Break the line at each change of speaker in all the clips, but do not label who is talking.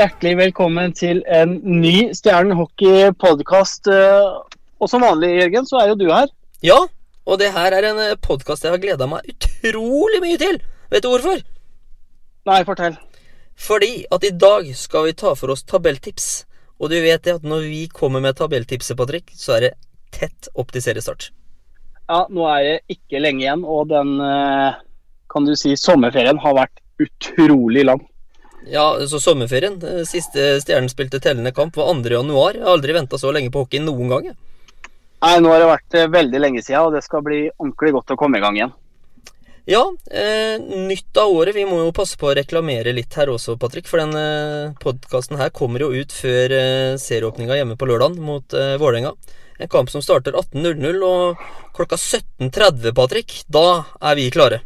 Hjertelig velkommen til en ny Stjernen hockey-podkast. Og som vanlig, Jørgen, så er jo du her.
Ja, og det her er en podkast jeg har gleda meg utrolig mye til. Vet du hvorfor?
Nei, fortell.
Fordi at i dag skal vi ta for oss tabelltips. Og du vet det at når vi kommer med tabelltipset, Patrick, så er det tett opp til seriestart.
Ja, nå er det ikke lenge igjen, og den eh, kan du si sommerferien har vært utrolig lang.
Ja, så sommerferien. eh, Siste Stjernen spilte tellende kamp var 2. januar. Jeg har aldri venta så lenge på hockey noen gang.
Nei, nå har det vært eh, veldig lenge siden, og det skal bli ordentlig godt å komme i gang igjen.
Ja, eh, nytt av året. Vi må jo passe på å reklamere litt her også, Patrick. For den eh, podkasten her kommer jo ut før eh, serieåpninga hjemme på lørdag mot eh, Vålerenga. En kamp som starter 18.00, og klokka 17.30, Patrick, da er vi klare.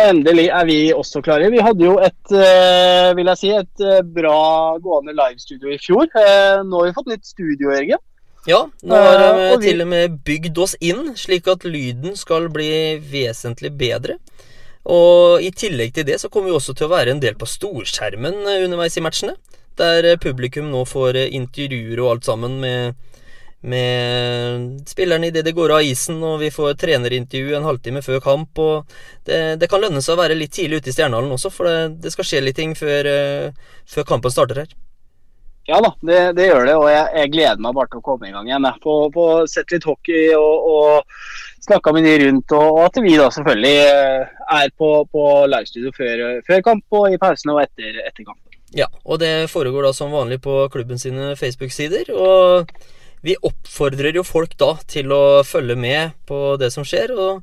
Endelig er vi også klare. Vi hadde jo et, eh, vil jeg si, et eh, bra gående livestudio i fjor. Eh, Nå har vi fått nytt studio, Jørgen.
Ja, nå har vi
vi-
til og med bygd oss inn, slik at lyden skal bli vesentlig bedre. Og i tillegg til det så kommer vi også til å være en del på storskjermen underveis i matchene. Der publikum nå får intervjuer og alt sammen med, med spillerne idet det går av isen, og vi får trenerintervju en halvtime før kamp. Og det, det kan lønne seg å være litt tidlig ute i Stjernehallen også, for det, det skal skje litt ting før, eh, før kampen starter her.
Ja da, det, det gjør det, og jeg, jeg gleder meg bare til å komme i gang igjen. Jeg. Få, få sett litt hockey og, og snakka med de rundt, og, at vi da selvfølgelig eh, er på, på livestudio før, før kamp og i pausene og etter, etter kamp.
Ja, og det foregår da som vanlig på klubben sine Facebook-sider. Og vi oppfordrer jo folk da til å følge med på det som skjer. Og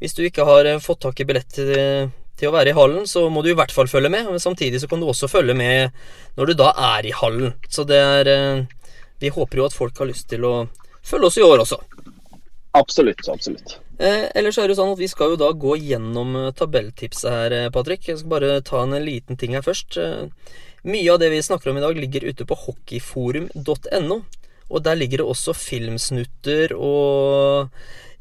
hvis du ikke har eh, fått tak i billett til, til å være i hallen, så må du i hvert fall følge med. Men samtidig så kan du også følge med når du da er i hallen. Så det er eh, Vi håper jo at folk har lyst til å følge oss i år også.
Absolutt, absolutt.
Eh, ellers er det jo sånn at Vi skal jo da gå gjennom eh, tabelltipset her, Patrick. Jeg skal bare ta en liten ting her først. Mye av det vi snakker om i dag, ligger ute på hockeyforum.no. Og Der ligger det også filmsnutter og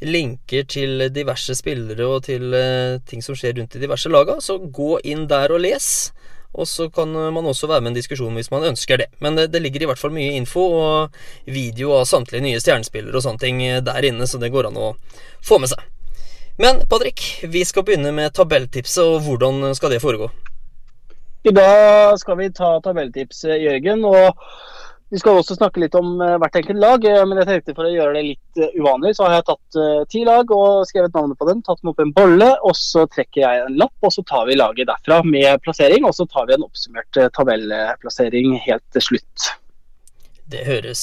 linker til diverse spillere og til eh, ting som skjer rundt i diverse laga. Så gå inn der og les. Og så kan man også være med i en diskusjon hvis man ønsker det. Men det, det ligger i hvert fall mye info og video av samtlige nye stjernespillere og sånne ting der inne, så det går an å få med seg. Men Patrick, vi skal begynne med tabelltipset, og hvordan skal det foregå?
I dag skal vi ta tabelltipset, Jørgen. og vi skal også snakke litt om eh, hvert enkelt lag, eh, men jeg tenkte for å gjøre det litt eh, uvanlig, så har jeg tatt ti lag og skrevet navnet på dem, tatt dem opp en bolle, og så trekker jeg en lapp, og så tar vi laget derfra med plassering, og så tar vi en oppsummert tabellplassering helt til slutt.
Det høres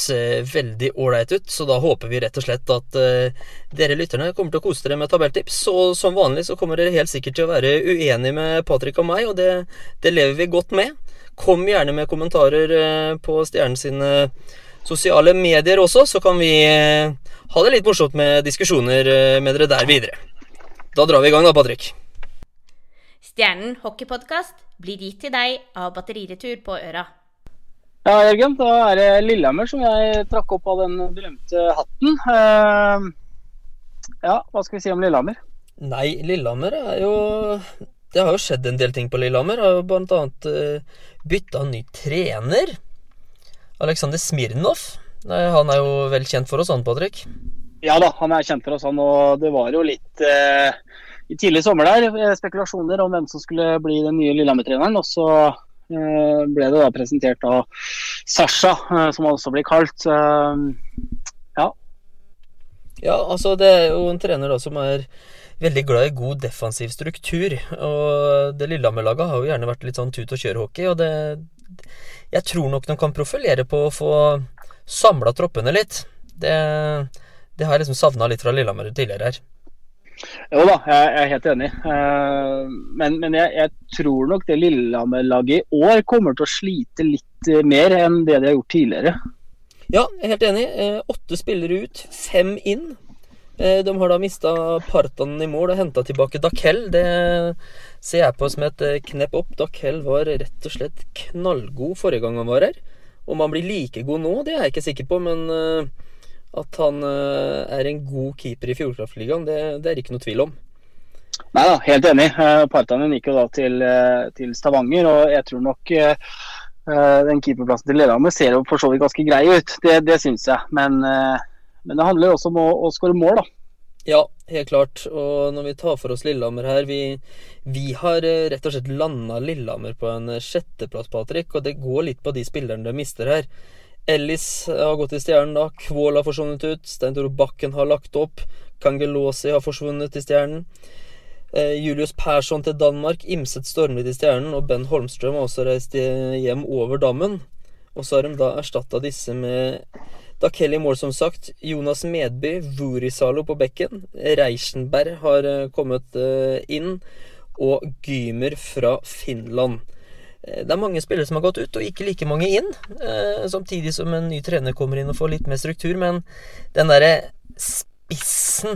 veldig ålreit ut, så da håper vi rett og slett at dere lytterne kommer til å kose dere med tabelltips. Og som vanlig så kommer dere helt sikkert til å være uenige med Patrick og meg, og det, det lever vi godt med. Kom gjerne med kommentarer eh, på Stjernen sine sosiale medier også, så kan vi eh, ha det litt morsomt med diskusjoner eh, med dere der videre. Da drar vi i gang da, Patrick.
Stjernen hockeypodkast blir gitt til deg av Batteriretur på Øra.
Ja, Jørgen, da er det Lillehammer som jeg trakk opp av den berømte hatten. Eh, ja, hva skal vi si om Lillehammer?
Nei, Lillehammer er jo Det har jo skjedd en del ting på Lillehammer. Har jo blant annet uh, bytta ny trener. Aleksander Smirnov. Han er jo vel kjent for oss, han, Patrick?
Ja da, han er kjent for oss, han. Og det var jo litt eh, i tidlig sommer der eh, spekulasjoner om hvem som skulle bli den nye Lillehammer-treneren. Og så eh, ble det da presentert av Sasha, eh, som han også blir kalt. Eh, ja.
Ja, altså det er jo en trener da som er veldig glad i god defensiv struktur. Og det Lillehammer-laget har jo gjerne vært litt sånn tut og kjør-hockey, og det Jeg tror nok de kan profilere på å få samla troppene litt. Det, det har jeg liksom savna litt fra Lillehammer tidligere her.
Jo da, jeg er helt enig. Eh, Men, men jeg, jeg tror nok det Lillehammer-laget i år kommer til å slite litt mer enn det de har gjort tidligere.
Ja, jeg er helt enig. Eh, åtte spillere ut, fem inn. Eh, de har da mista partene i mål og henta tilbake Dakell. Det ser jeg på som et knep knepp opp. Dakell var rett og slett knallgod forrige gang han var her. Om han blir like god nå, det er jeg ikke sikker på, men eh, at han eh, er en god keeper i Fjordkraftligaen, det, det er ikke noe tvil om.
Nei da, helt enig. Partene gikk jo da til, eh, til Stavanger, og jeg tror nok eh, Eh, den keeperplassen til Lillehammer ser jo for så vidt ganske grei ut, det, det syns jeg. Men, eh, men, det handler også om å, å skåre mål, da.
Ja, helt klart. Og når vi tar for oss Lillehammer her Vi, vi har eh, rett og slett landa Lillehammer på en sjetteplass, Patrick. Og det går litt på de spillerne de mister her. Ellis har gått i stjernen, da. Kvål har forsvunnet ut. Stein Tore Bakken har lagt opp. Kangelosi har forsvunnet i stjernen. Eh, Julius Persson til Danmark, Imset Stormli til Stjernen, og Ben Holmstrøm har også reist hjem over dammen. Og så har de da erstatta disse med da Kelly mål, som sagt. Jonas Medby, Vurisalo på bekken. Reichenberg har eh, kommet eh, inn. Og Gymer fra Finland. Det er mange spillere som har gått ut, og ikke like mange inn. Samtidig som en ny trener kommer inn og får litt mer struktur. Men den derre spissen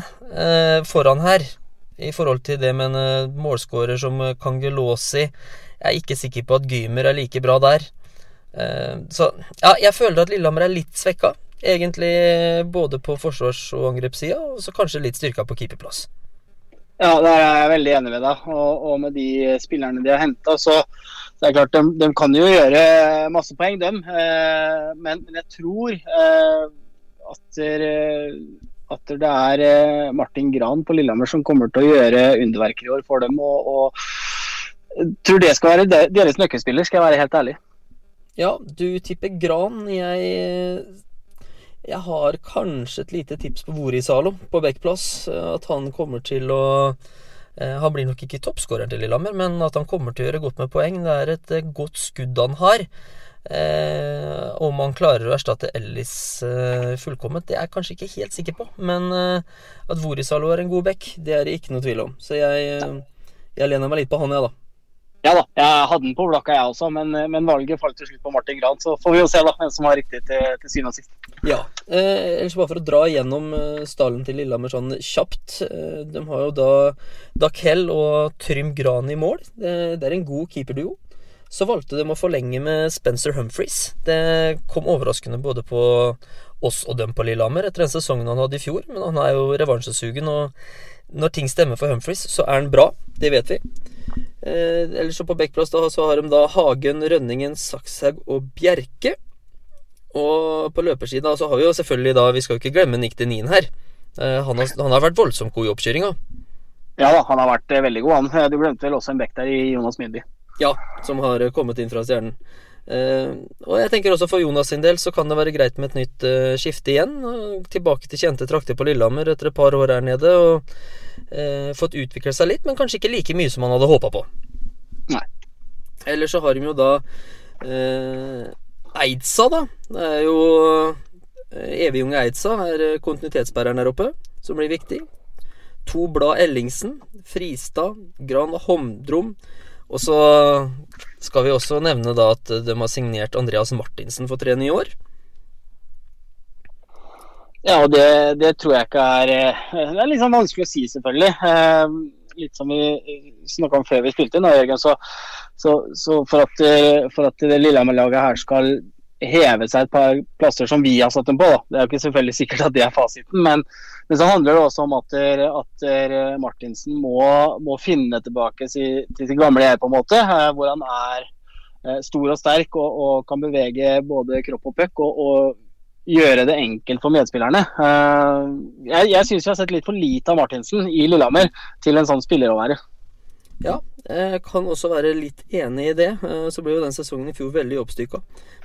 foran her i forhold til det med en målskårer som Kangelosi. Jeg er ikke sikker på at Gymer er like bra der. Så ja, jeg føler at Lillehammer er litt svekka. Egentlig både på forsvars- og angrepssida, og så kanskje litt styrka på keeperplass.
Ja, der er jeg veldig enig med deg. Og, og med de spillerne de har henta, så, det er klart de, de, kan jo gjøre masse poeng, dem. men, men, jeg tror at at det er eh, Martin Gran på Lillehammer som kommer til å gjøre underverker i år for dem. og, og tror det skal være deres nøkkelspiller, skal jeg være helt ærlig.
Ja, du tipper Gran. Jeg, jeg har kanskje et lite tips på Vorisalo på Bekkplass. At han kommer til å eh, Han blir nok ikke toppskåreren til Lillehammer, men at han kommer til å gjøre godt med poeng. Det er et eh, godt skudd han har. Eh, om han klarer å erstatte Ellis eh, fullkomment, det er jeg kanskje ikke helt sikker på. Men eh, at Vorisalo er en god back, det er det ikke noe tvil om. Så jeg, eh, jeg lener meg litt på han, jeg, da.
Ja da, jeg hadde den på blokka jeg også, men, men, valget falt til slutt på Martin Gran. Så får vi jo se da, hvem som har riktig til, til syvende og sist.
Ja, eh, ellers bare for å dra gjennom eh, stallen til Lillehammer sånn kjapt. Eh, de har jo da Dakell og Trym Gran i mål. Det, det er en god keeperduo så valgte de å forlenge med Spencer Humphries. Det kom overraskende både på oss og dem på Lillehammer etter den sesongen han hadde i fjor, men han er jo revansjesugen, og når ting stemmer for Humphries, så er han bra. Det vet vi. Eh, ellers så på Bekkplass da, så har de da Hagen, Rønningen, Sakshaug og Bjerke. Og på løpersida så har vi jo selvfølgelig da Vi skal jo ikke glemme Nick Denin her. Eh, han, har, han har vært voldsomt god i oppkjøringa.
Ja da, han har vært eh, veldig god, han. Du glemte vel også en bekk der i Jonas Myndi.
Ja, som har kommet inn fra Stjernen. Uh, og jeg tenker også for Jonas sin del så kan det være greit med et nytt uh, skifte igjen. Tilbake til kjente trakter på Lillehammer etter et par år her nede. Og fått utvikle seg litt, men kanskje ikke like mye som han hadde håpa på.
Nei.
Ellers så har de jo da Eidsa, da. Det er jo Evig unge Eidsa er kontinuitetsbæreren der oppe, som blir viktig. To Blad Ellingsen, Fristad, Gran Homdrom og så skal vi også nevne da at de har signert Andreas Martinsen for tre nye år.
Ja, det, det, tror jeg ikke er eh, Det er litt sånn vanskelig å si, selvfølgelig. Eh, litt som vi snakka om før vi spilte inn, Jørgen. Så, så, så for at, eh, for at det Lillehammer-laget her skal heve seg et par plasser som vi har satt dem på. Da. Det er jo ikke selvfølgelig sikkert at det er fasiten, men, men så handler det også om at, at Martinsen må, må, finne tilbake til, til sin gamle jeg, på en måte. Hvor han er stor og sterk og, og kan bevege både kropp og puck. Og, og, gjøre det enkelt for medspillerne. Eh, jeg, jeg syns vi har sett litt for lite av Martinsen i Lillehammer til en sånn spiller å være.
Ja, jeg kan også være litt enig i det. Så ble jo den sesongen i fjor veldig oppstykka.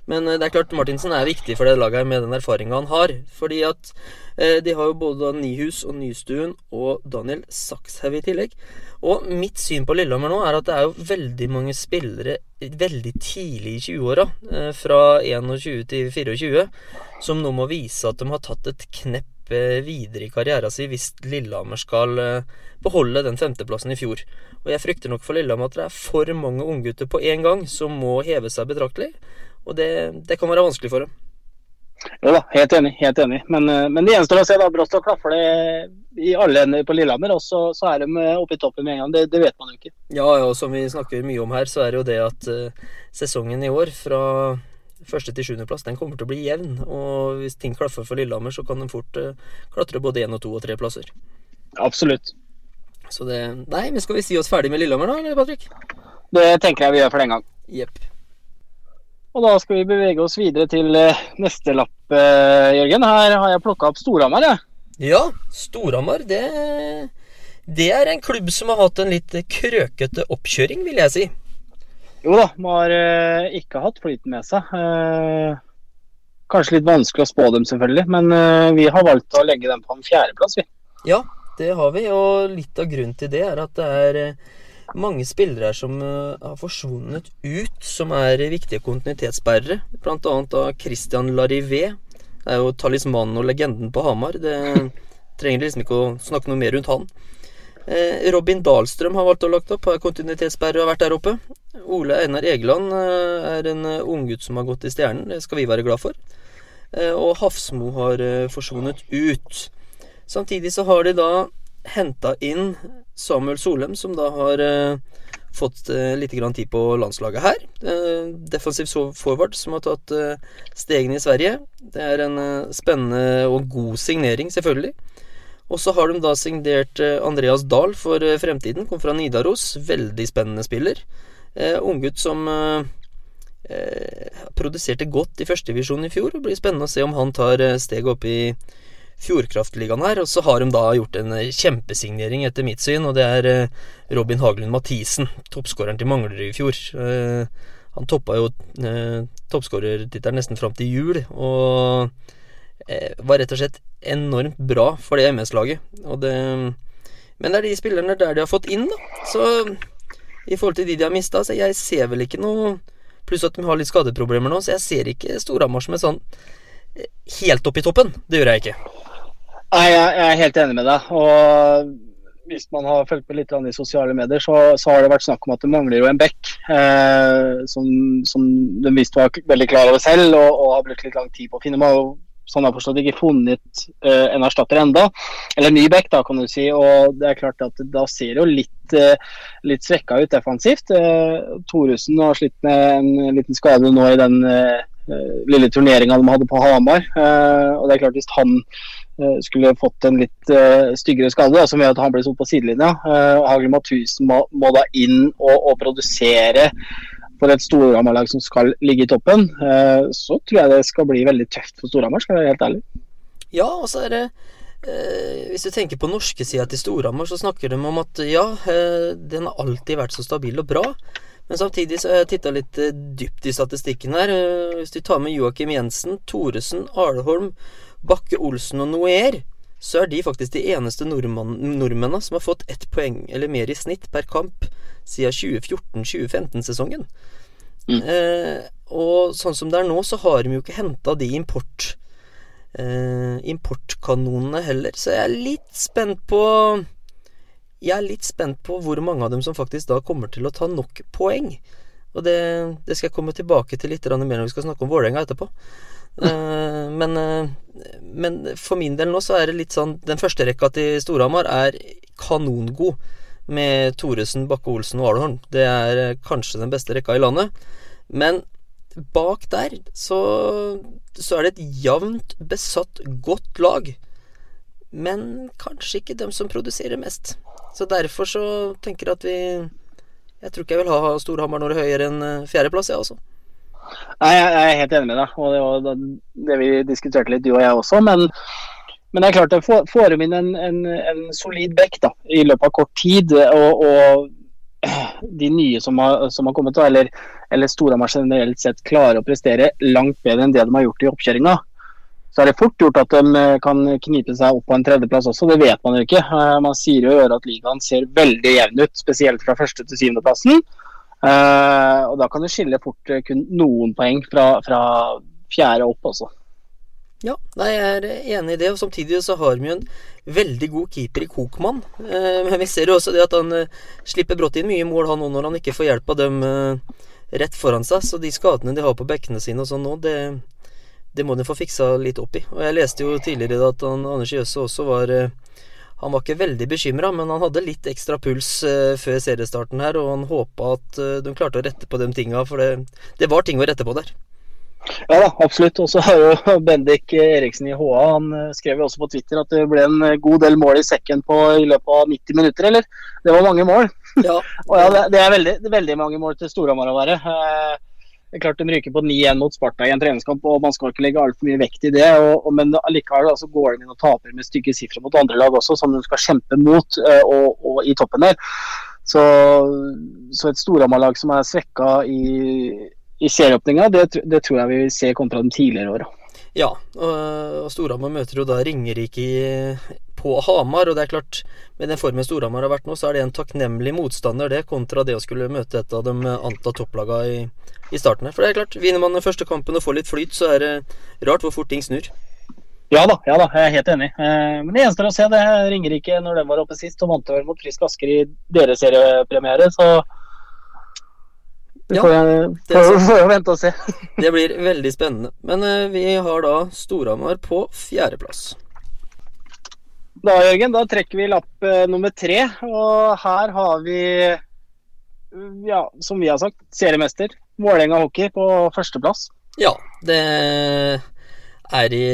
Men eh, det er klart Martinsen er viktig for det laget med den erfaringa han har. Fordi at eh, de har jo både Nihus og Nystuen og Daniel Sakshaug i tillegg. Og mitt syn på Lillehammer nå er at det er jo veldig mange spillere veldig tidlig i 20-åra, eh, fra 21 til 24, som nå må vise at de har tatt et knepp videre i karrieren sin hvis Lillehammer skal beholde den femteplassen i fjor. Og jeg frykter nok for Lillehammer at det er for mange unggutter på én gang som må heve seg betraktelig. Og det, det kan være vanskelig for dem.
Jo da, helt enig. helt enig. Men, eh, men det gjenstår å se. da, Brått og klaffer det i alle ender på Lillehammer, og så, så, er de eh, oppe i toppen med en gang. Det, det, vet man jo ikke.
Ja, ja, og som vi snakker mye om her, så er det jo det at uh, sesongen i år, fra første til sjuendeplass, den kommer til å bli jevn. Og hvis ting klaffer for Lillehammer, så kan de fort uh, klatre både én og to og tre plasser.
Absolutt.
Så det Nei, men skal vi si oss ferdig med Lillehammer da, eller Patrick?
Det tenker jeg vi gjør for den gang.
Jepp.
Og da skal vi bevege oss videre til eh, neste lapp, eh, Jørgen. Her har jeg plukka opp Storhamar. jeg.
Ja, Storhamar, det, det er en klubb som har hatt en litt krøkete oppkjøring, vil jeg si.
Jo da, de har eh, ikke hatt flyten med seg. Kanskje litt vanskelig å spå dem, selvfølgelig. Men vi har valgt å legge dem på en fjerdeplass, vi.
Ja, det har vi, og litt av grunnen til det er at det er mange spillere her som eh, har forsvunnet ut, som er viktige kontinuitetsbærere. Blant annet av Christian Larivé. Det er jo talismanen og legenden på Hamar. Det trenger liksom ikke å snakke noe mer rundt han. Eh, Robin Dahlstrøm har valgt å lagt opp, har kontinuitetsbærer og vært der oppe. Ole Einar Egeland eh, er en unggutt som har gått i Stjernen. Det skal vi være glad for. Og Hafsmo har forsvunnet ut. Samtidig så har de da henta inn Samuel Solem, som da har eh, fått eh, litt tid på landslaget her. Eh, defensiv forward som har tatt stegene i Sverige. Det er en spennende og god signering, selvfølgelig. Og så har de da signert Andreas Dahl for fremtiden. Kom fra Nidaros. Veldig spennende spiller. Eh, Unggutt som eh, produserte godt i førstedivisjon i fjor. Det blir spennende å se om han tar steget opp i Fjordkraftligaen her. Og så har de da gjort en eh, kjempesignering, etter mitt syn, og det er eh, Robin Haglund Mathisen. Toppskåreren til Manglerud i fjor. Eh, han toppa jo toppskårertittelen nesten fram til jul, og var rett og slett enormt bra for det MS-laget. Men det er de spillerne der de har fått inn, da. Så i forhold til de de har mista, så jeg ser vel ikke noe Pluss at de har litt skadeproblemer nå, så jeg ser ikke Storhamar som er sånn helt opp i toppen. Det gjør jeg ikke.
Nei, jeg, jeg er helt enig med deg. Og hvis man har fulgt med litt i sosiale medier, så, så har det vært snakk om at det mangler jo en bekk. Eh, som, som de visst var veldig klar over selv og, og har brukt litt lang tid på å finne. Man har sånn jeg forstått ikke funnet eh, en erstatter enda. Eller ny bekk, da, kan du si. Og det er klart at da ser det jo litt, eh, litt svekka ut defensivt. Eh, Thoresen har slitt med en liten skade nå i den eh, lille turneringa de hadde på Hamar. Eh, og det er klart hvis han eh, skulle fått en litt uh, styggere skade, da, som gjør at han blir stått på sidelinja. Uh, Hagel Mathusen må, må da inn og, og produsere for et Storhamar-lag som skal ligge i toppen. Uh, så tror jeg det skal bli veldig tøft for Storhamar, skal jeg være helt ærlig.
Ja, og så er det eh, Hvis du tenker på norske sida til Storhamar, så snakker de om at ja, eh, den har alltid vært så stabil og bra. Men samtidig så har jeg titta litt eh, dypt i statistikken her. Eh, hvis du tar med Joakim Jensen, Thoresen, Arleholm, Bakke Olsen og Noer, så er de faktisk de eneste nordmennene som har fått ett poeng eller mer i snitt per kamp siden 2014-2015-sesongen.
Mm.
Eh, og sånn som det er nå, så har de jo ikke henta de import eh, importkanonene heller, så jeg er litt spent på Jeg er litt spent på hvor mange av dem som faktisk da kommer til å ta nok poeng. Og det, det skal jeg komme tilbake til litt mer når vi skal snakke om Vålerenga etterpå. Eh, men, eh, men for min del nå så er det litt sånn Den første rekka til Storhamar er kanongod. Med Thoresen, Bakke-Olsen og Arlholm. Det er eh, kanskje den beste rekka i landet. Men bak der så, så er det et jevnt besatt, godt lag. Men kanskje ikke dem som produserer mest. Så derfor så tenker jeg at vi Jeg tror ikke jeg vil ha Storhamar noe høyere enn fjerdeplass, jeg også.
Nei, jeg er helt enig med deg, og det var det vi diskuterte litt, du og jeg også. Men, men det er klart, det får, inn en, en, en solid bekk da, i løpet av kort tid, og, og de nye som har, som har kommet, eller, eller Storhamar generelt sett, klarer å prestere langt bedre enn det de har gjort i oppkjøringa, så er det fort gjort at de eh, kan knipe seg opp på en tredjeplass også. Det vet man jo ikke. Eh, Man sier jo at ligaen ser veldig jevn ut, spesielt fra første til syvendeplassen. Eh, og da kan du skille fort eh, kun noen poeng fra, fra fjerde opp også.
Ja, jeg er enig i det. Og samtidig så har vi jo en veldig god keeper i Kokmann. Eh, men vi ser jo også det at han eh, slipper brått inn mye mål, han òg, når han ikke får hjelp av dem eh, rett foran seg. Så de skadene de har på bekkene sine og sånn nå, det, det må de få fiksa litt opp i. Og jeg leste jo tidligere at han, Anders Jøsse også var eh, Han var ikke veldig bekymra, men han hadde litt ekstra puls eh, før seriestarten her, og han håpa at eh, de klarte å rette på de tinga, for det, det var ting å rette på der.
Ja da, absolutt. Og så har jo Bendik Eriksen i HA han eh, skrev jo også på Twitter at det ble en god del mål i sekken på i løpet av 90 minutter, eller? Det var mange mål.
Ja,
Og ja, det, det er veldig, veldig mange mål til Storhamar å være. Eh, det er klart De ryker på 9-1 mot Sparta i en treningskamp, og man skal ikke legge altfor mye vekt i det. Og, og, men allikevel altså, går de inn og taper med stygge sifre mot andre lag også, som de skal kjempe mot uh, og, og, i toppen der. Så, så et Storhamar-lag som er svekka i, i serieåpninga, det, det, tror jeg vi vil se kontra de tidligere åra.
Ja, og Storhamar møter jo da Ringerike på Hamar. Og det er klart, med den formen Storhamar har vært nå, så er det en takknemlig motstander, det, kontra det å skulle møte et av de anta topplaga i, i starten. For det er klart, vinner man den første kampen og får litt flyt, så er det rart hvor fort ting snur.
Ja da, ja da, jeg er helt enig. Eh, men det er å se, det Ringerike når den var oppe sist, og vant vel mot Frisk Asker i deres seriepremiere, så vi får, ja, får jo vente og se.
det blir veldig spennende. Men uh, vi har da Storhamar på fjerdeplass.
Da Jørgen, da trekker vi lapp uh, nummer tre. Og her har vi, ja, som vi har sagt, seriemester. Vålerenga hockey på førsteplass.
Ja, det er i,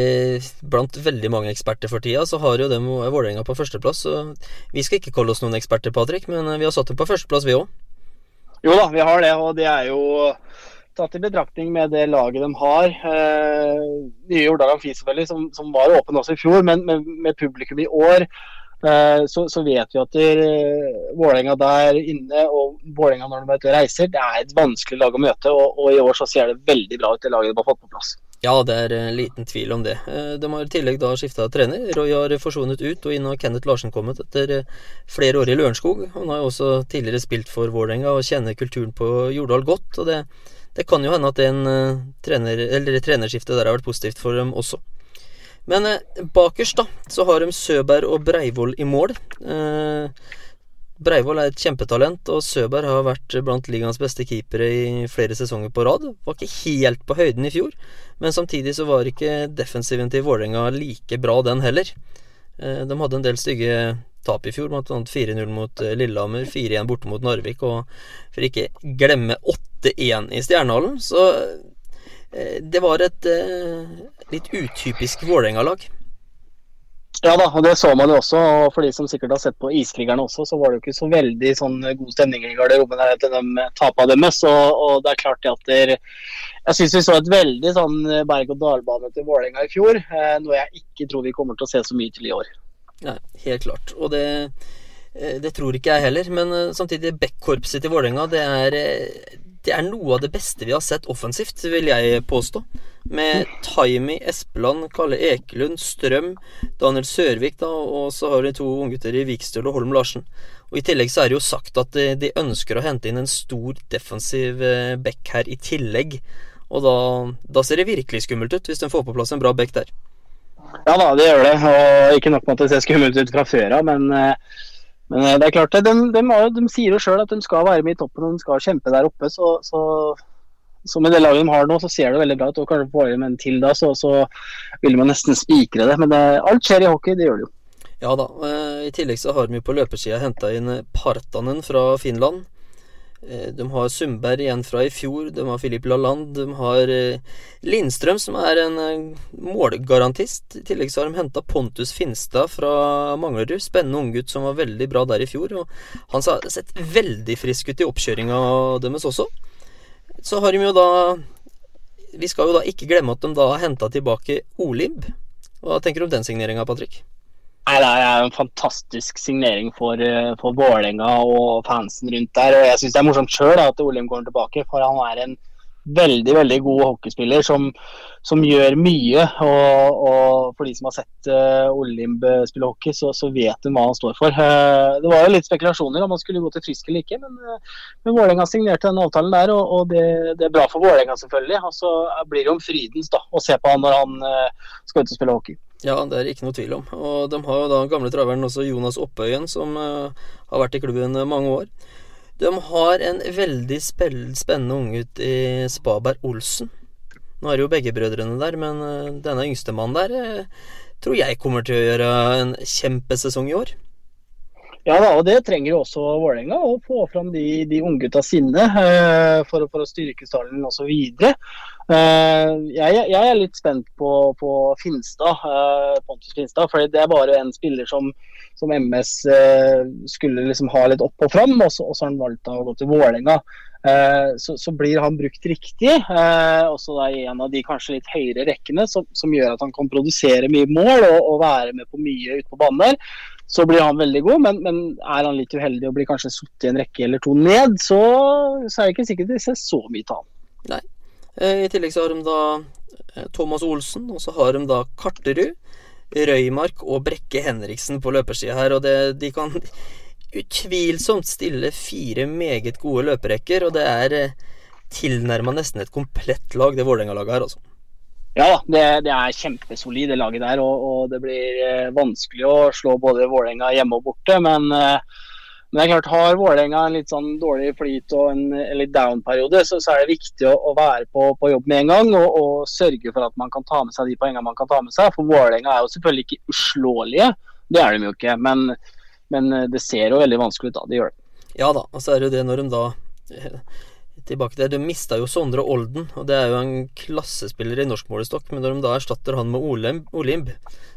blant veldig mange eksperter for tida, så har jo dem Vålerenga på førsteplass. Så vi skal ikke kalle oss noen eksperter, Patrick, men vi har satt dem på førsteplass, vi òg.
Jo da, vi har det. Og det er jo tatt i betraktning med det laget de har. Eh, nye Jordal Amfi selvfølgelig, som, som, var åpen også i fjor, men med, med publikum i år. Eh, så, så, vet vi at uh, Vålerenga der inne og Vålerenga når de er reiser, det er et vanskelig lag å møte. Og, og i år så ser det veldig bra ut, det laget de har fått på plass.
Ja, det er en liten tvil om det. Eh, de har i tillegg da skifta trener. Roy har forsvunnet ut, og inn har Kenneth Larsen kommet etter eh, flere år i Lørenskog. Han har jo også tidligere spilt for Vålerenga og kjenner kulturen på Jordal godt. og det, det kan jo hende at en trener, eller trenerskiftet der har vært positivt for dem også. Men uh, bakerst da, så har de Søberg og Breivoll i mål. Uh, Breivoll er et kjempetalent, og Søberg har vært blant ligaens beste keepere i flere sesonger på rad. Var ikke helt på høyden i fjor, men samtidig så var ikke defensiven til Vålerenga like bra, den heller. Eh, de hadde en del stygge tap i fjor, bl.a. 4-0 mot eh, Lillehammer, 4-1 borte mot Narvik, og for ikke glemme 8-1 i Stjernehallen. Så eh, det var et litt utypisk Vålerenga-lag.
Ja da, og det så man jo også. og For de som sikkert har sett på Iskrigerne også, så var det jo ikke så veldig sånn god stemning i garderoben etter de tapa deres. Og, og, det er klart at der, Jeg syns vi så et veldig sånn berg-og-dal-bane til Vålerenga i fjor. Eh, noe jeg ikke tror vi kommer til å se så mye til i år.
Nei, helt klart. Og det, eh, det tror ikke jeg heller. Men eh, samtidig, backkorpset til Vålerenga, det er det er noe av det beste vi har sett offensivt, vil jeg påstå. Med Taimi Espeland, Kalle Ekelund, Strøm, Daniel Sørvik, da, og så har de to unggutter i Vikstøl og Holm Larsen. Og I tillegg så er det jo sagt at de, ønsker å hente inn en stor defensiv eh, back her i tillegg. Og da, da ser det virkelig skummelt ut, hvis de får på plass en bra back der.
Ja da, det gjør det. Og ikke nok med at det ser skummelt ut fra før av, men uh men eh, det er klart, de, de, de sier jo sjøl at de skal være med i toppen og de skal kjempe der oppe. Så, så, så, med det laget de har nå, så ser det veldig bra ut. Og kanskje får de en til da, så, så vil man nesten spikre det. Men det, alt skjer i hockey, det gjør det jo.
Ja da. Eh, I tillegg så har vi på løpersida henta inn Partanen fra Finland. Eh, de har Sundberg igjen fra i fjor, de har Filip Lalland, de har eh, Lindstrøm, som er en eh, målgarantist. I tillegg så har de henta Pontus Finstad fra Manglerud. Spennende unggutt som var veldig bra der i fjor. Og han har sett veldig frisk ut i oppkjøringa deres også. Så har de jo da Vi skal jo da ikke glemme at de da har henta tilbake Olimb. Hva tenker du om den signeringa, Patrick?
Nei, Det er en fantastisk signering for, eh, for Vålerenga og fansen rundt der. og Jeg syns det er morsomt sjøl at Olim går tilbake, for han er en veldig veldig god hockeyspiller som, som gjør mye. Og, og, For de som har sett uh, Olimb spille hockey, så, så, vet de hva han står for. Uh, det var jo litt spekulasjoner om han skulle gå til Frisk eller ikke, men, uh, men Vålerenga signerte den avtalen der, og, og det, det, er bra for Vålerenga selvfølgelig. Og så blir det om frydens da, å se på han når han uh, skal ut og spille hockey.
Ja, det er ikke noe tvil om. Og de har jo da gamle traveren også Jonas Oppøyen, som uh, har vært i klubben mange år. De har en veldig spennende unggutt i Spaberg Olsen. Nå er jo begge brødrene der, men uh, denne yngstemannen der uh, tror jeg kommer til å gjøre en kjempesesong i år.
Ja da, og det trenger jo også Vålerenga. Å få fram de, de unggutta sine for, for, å styrke stallen også Eh, jeg, jeg, er litt spent på, på Finstad, uh, Pontus Finstad. For det bare en spiller som, som MS uh, skulle liksom ha litt opp og fram, og så, og så har han valgt å gå til Vålerenga. Så, så, blir han brukt riktig. Også da i en av de kanskje litt høyere rekkene, som, som gjør at han kan produsere mye mål og, og være med på mye ute på banen der så blir han veldig god. Men, men, er han litt uheldig og blir kanskje satt i en rekke eller to ned, så, så er det ikke sikkert de ser så mye til han.
Nei. Eh, I tillegg så har de da eh, Thomas Olsen, og så har de da Karterud, Røymark og Brekke Henriksen på løpersida her. Og det, de kan utvilsomt stille fire meget gode løperekker, og det er eh, tilnærma nesten et komplett lag, det Vålerenga-laget her, altså.
Ja, det, det er kjempesolid, det laget der. Og, og det blir vanskelig å slå både Vålerenga hjemme og borte. Men eh, men det er klart, har Vålerenga en litt sånn dårlig flyt og en, en litt down-periode, så, så, er det viktig å, å være på, på, jobb med en gang og, og, sørge for at man kan ta med seg de poengene man kan ta med seg. For Vålerenga er jo selvfølgelig ikke uslåelige, det er de jo ikke. Men, men, det ser jo veldig vanskelig ut da, det gjør det.
Ja da, og så er det jo det når de da Tilbake til det, De mista jo Sondre Olden, og det er jo en klassespiller i norsk målestokk. Men når de da erstatter han med Olimb, Olimb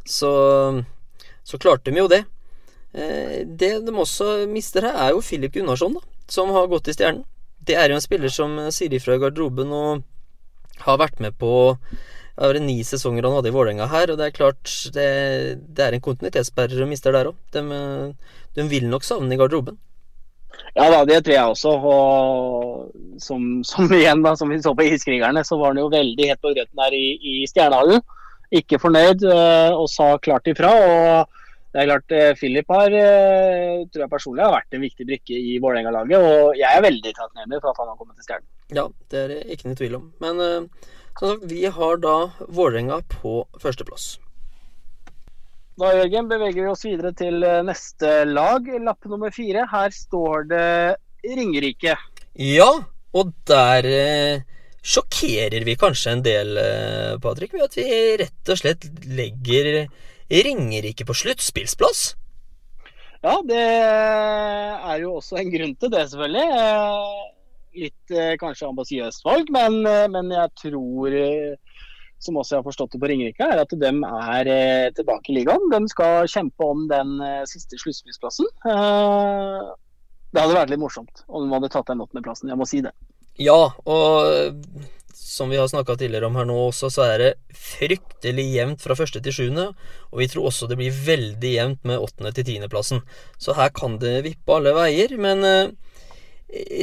så, så klarte de jo det. Eh, det de også mister her, er jo Filip Gunnarsson, da, som har gått i Stjernen. Det er jo en spiller som sier ifra i garderoben og har vært med på det var ni sesonger han hadde i Vålerenga her, og det er klart det, det er en kontinuitetssperre de mister der òg. De, de, vil nok savne i garderoben.
Ja da, det tror jeg også. Og som, som igjen, da, som vi så på Iskrigerne, så var han jo veldig helt på grøten der i, i Stjernehallen. Ikke fornøyd eh, og sa klart ifra. og det er klart, Filip Philip har, eh, tror jeg personlig har vært en viktig brikke i Vålerenga-laget. Og jeg er veldig takknemlig for at han har kommet til Stjernen.
Ja, det er det ikke noe tvil om. Men uh, som sagt, vi har da Vålerenga på førsteplass.
Da Jørgen, beveger vi oss videre til neste lag, lapp nummer fire. Her står det Ringerike.
Ja, og der eh, sjokkerer vi kanskje en del, eh, Patrick, ved at vi rett og slett legger Ringerike på sluttspillsplass?
Ja, det er jo også en grunn til det, selvfølgelig. Eh, litt eh, kanskje ambisiøst valg, men, eh, men, jeg tror, som også jeg har forstått det på Ringerike, er at de er tilbake i ligaen. De skal kjempe om den siste sluttspillsplassen. Det hadde vært litt morsomt om de hadde tatt den åttendeplassen, jeg må si det.
Ja, og som vi har snakka tidligere om her nå også, så er det fryktelig jevnt fra første til sjuende. Og vi tror også det blir veldig jevnt med åttende til tiendeplassen. Så her kan det vippe alle veier. Men eh,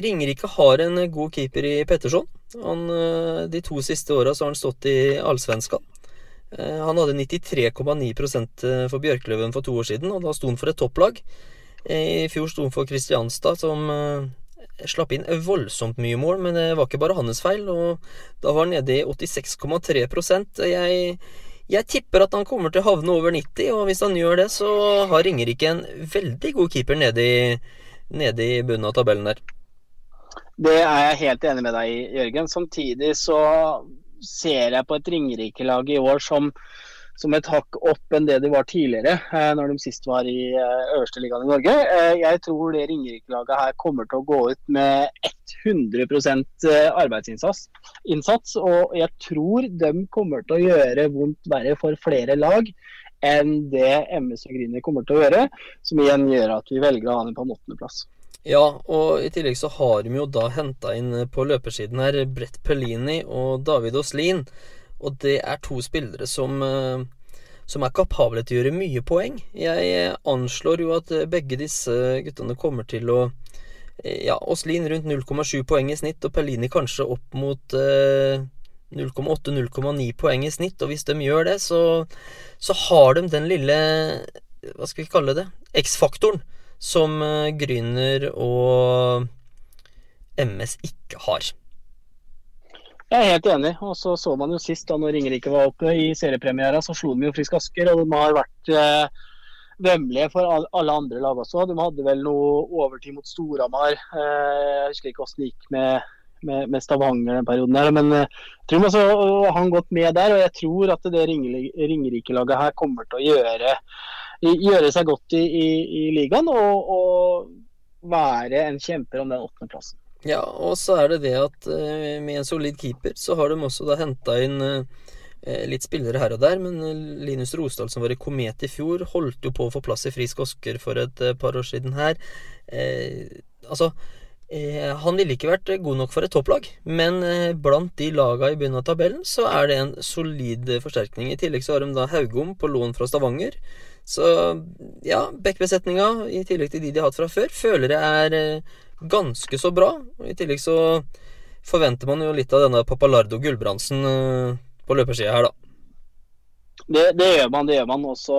Ringerike har en god keeper i Petterson. Han, eh, de to siste åra har han stått i Allsvenskan. Eh, han hadde 93,9 eh, for Bjørkløven for to år siden, og da sto han for et topplag. Eh, I fjor sto han for Kristianstad, som eh, slapp inn voldsomt mye mål, men det var ikke bare hans feil. Og da var han nede i 86,3 jeg, jeg tipper at han kommer til å havne over 90, og hvis han gjør det, så har Ringerike en veldig god keeper nede i, nede i bunnen av tabellen der.
Det er jeg helt enig med deg i, Jørgen. Samtidig så ser jeg på et Ringerike-lag i år som som et hakk opp enn det de var tidligere, eh, når de sist var i eh, øverste ligaen i Norge. Eh, jeg tror det Ringerike-laget her kommer til å gå ut med 100% arbeidsinnsats. Og jeg tror de kommer til å gjøre vondt verre for flere lag enn det MS og Grüner kommer til å gjøre. Som igjen gjør at vi velger å ha dem på en åttendeplass.
Ja, og i tillegg så har de jo da henta inn på løpersiden her Brett Pellini og David Oslin. Og det er to spillere som, eh, som er kapable til å gjøre mye poeng. Jeg eh, anslår jo at eh, begge disse guttene kommer til å Ja, Åslin rundt 0,7 poeng i snitt, og Perlini kanskje opp mot 0,8-0,9 poeng i snitt. Og hvis de gjør det, så, så har de den lille Hva skal vi kalle det? X-faktoren som Gryner og MS ikke har.
Jeg er helt enig. og så så man jo sist da når Ringerike var oppe i seriepremiera, så slo de jo Frisk Asker. Og de har vært eh, vemmelige for alle andre lag også. De hadde vel noe overtid mot Storhamar. Eh, jeg husker ikke hvordan det gikk med, med, med, Stavanger den perioden her. Men eh, jeg tror også, han gått med der. Og jeg tror at det Ringerike-laget her kommer til å gjøre, gjøre seg godt i, i, i ligaen. Og, og være en kjemper om den åttendeplassen.
Ja, og så er det det at eh, med en solid keeper, så har de også da henta inn eh, litt spillere her og der, men eh, Linus Rosdal, som var i Komet i fjor, holdt jo på å få plass i Frisk Osker for et eh, par år siden her. Eh, altså eh, Han ville ikke vært god nok for et topplag, men eh, blant de laga i bunnen av tabellen, så er det en solid forsterkning. I tillegg så har de da Haugom på lån fra Stavanger. Så ja, backbesetninga, i tillegg til de de har hatt fra før, føler jeg er eh, ganske så bra. I tillegg så forventer man jo litt av denne Papalardo Gulbrandsen eh, på løpersida her, da.
Det, det gjør man, det gjør man. Og så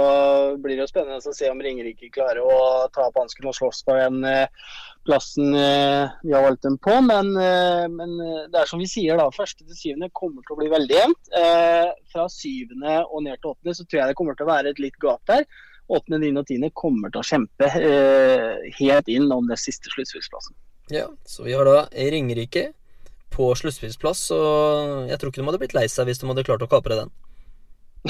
blir det jo spennende å se om Ringerike klarer å ta opp hansken og slåss på den eh, plassen eh, vi har valgt dem på. Men, men det er som vi sier, da. Første til syvende kommer til å bli veldig jevnt. Fra syvende og ned til åttende så tror jeg det kommer til å være et litt gap der. Åttende, niende og tiende kommer til å kjempe eh, helt inn om den siste sluttspillsplassen.
Ja, så vi har da Ringerike på sluttspillsplass, og jeg tror ikke de hadde blitt lei seg hvis de hadde klart å kapre den.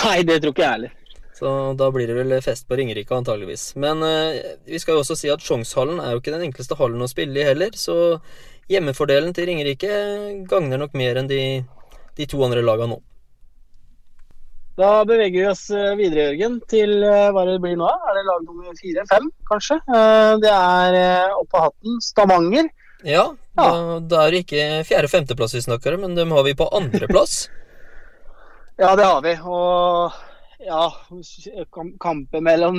Nei, det tror ikke jeg heller.
Så da blir det vel fest på Ringerike, antageligvis. Men eh, vi skal jo også si at Sjongshallen er jo ikke den enkleste hallen å spille i heller, så hjemmefordelen til Ringerike gagner nok mer enn de, de to andre laga nå.
Da beveger vi oss eh, videre, Jørgen, til eh, hva det blir nå. Er det lag nummer fire? Fem, kanskje? Eh, Det er oppå hatten Stavanger.
Ja, da, da er det ikke fjerde-femteplass vi snakker om, men dem har vi på andreplass.
Ja, det har vi. Og ja, kampen mellom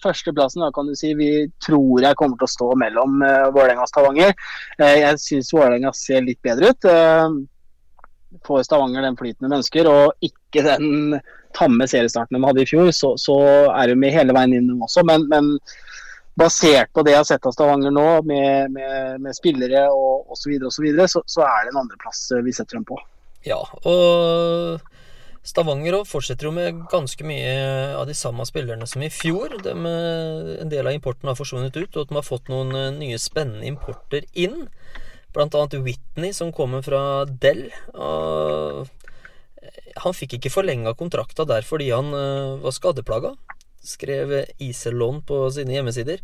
førsteplassen, da kan du si. Vi tror jeg kommer til å stå mellom Vålerenga og Stavanger. Jeg syns Vålerenga ser litt bedre ut. Får Stavanger den flyten de ønsker, og ikke den tamme seriestarten de hadde i fjor, så, så er de hele veien inn også. Men, men basert på det jeg har sett av Stavanger nå, med, med, med spillere og osv., så, videre, så, så er det en andreplass eh, vi setter dem på.
Ja, og Stavanger fortsetter jo med ganske mye av de samme spillerne som i fjor. De, eh, en del av importen har forsvunnet ut, og at de har fått noen eh, nye spennende importer inn. Blant annet Whitney, som kommer fra Dell. Og han fikk ikke forlenga kontrakta der fordi han eh, var skadeplaga. Skrev Iselon på sine hjemmesider.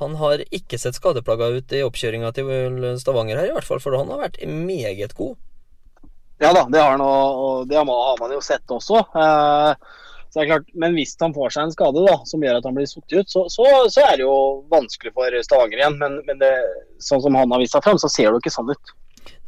Han har ikke sett skadeplaga ut i oppkjøringa til Stavanger her, i hvert fall, for han har vært meget god.
Ja da, det har han, og det har man, jo sett også. Eh, så det er klart, Men hvis han får seg en skade da, som gjør at han blir sittet ut, så, så, så er det jo vanskelig for Stavanger igjen. Men, men det, sånn som han har vist seg fram, så ser det jo ikke sånn ut.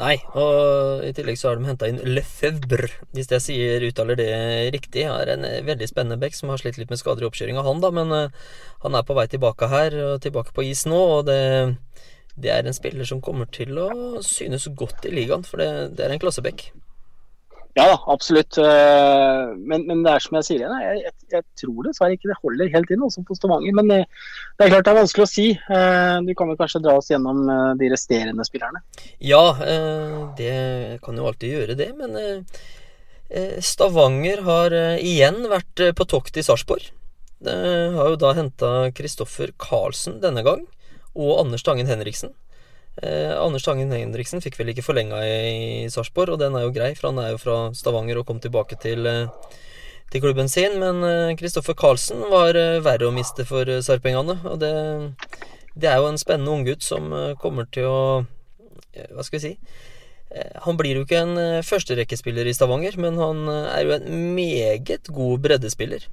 Nei, og i tillegg så har de henta inn Lefebvre, hvis jeg sier uttaler det riktig. Er en eh, veldig spennende bekk som har slitt litt med skader i oppkjøringa, han da, men eh, han er på vei tilbake her, og tilbake på is nå, og det, det er en spiller som kommer til å synes godt i ligaen, for det, det er en klassebekk.
Ja da, absolutt. Eh, Men, men det er som jeg sier, igjen, jeg, jeg, tror dessverre ikke det holder helt inn også på Stavanger. Men eh, det er klart det er vanskelig å si. Eh, Du kan vel kanskje dra oss gjennom de resterende spillerne.
Ja, det kan jo alltid gjøre det, men Stavanger har igjen vært på tokt i Sarpsborg. Har jo da henta Kristoffer Karlsen denne gang, og Anders Tangen Henriksen. Eh, Anders Tangen Henriksen fikk vel ikke forlenga i Sarpsborg, og den er jo grei, for han er jo fra Stavanger og kom tilbake til, eh, til klubben sin. Men Kristoffer Karlsen var eh, verre å miste for eh, sarpingene, og det, det er jo en spennende unggutt som eh, kommer til å eh, Hva skal vi si? Eh, Han blir jo ikke en eh, førsterekkespiller i Stavanger, men han eh, er jo en meget god breddespiller.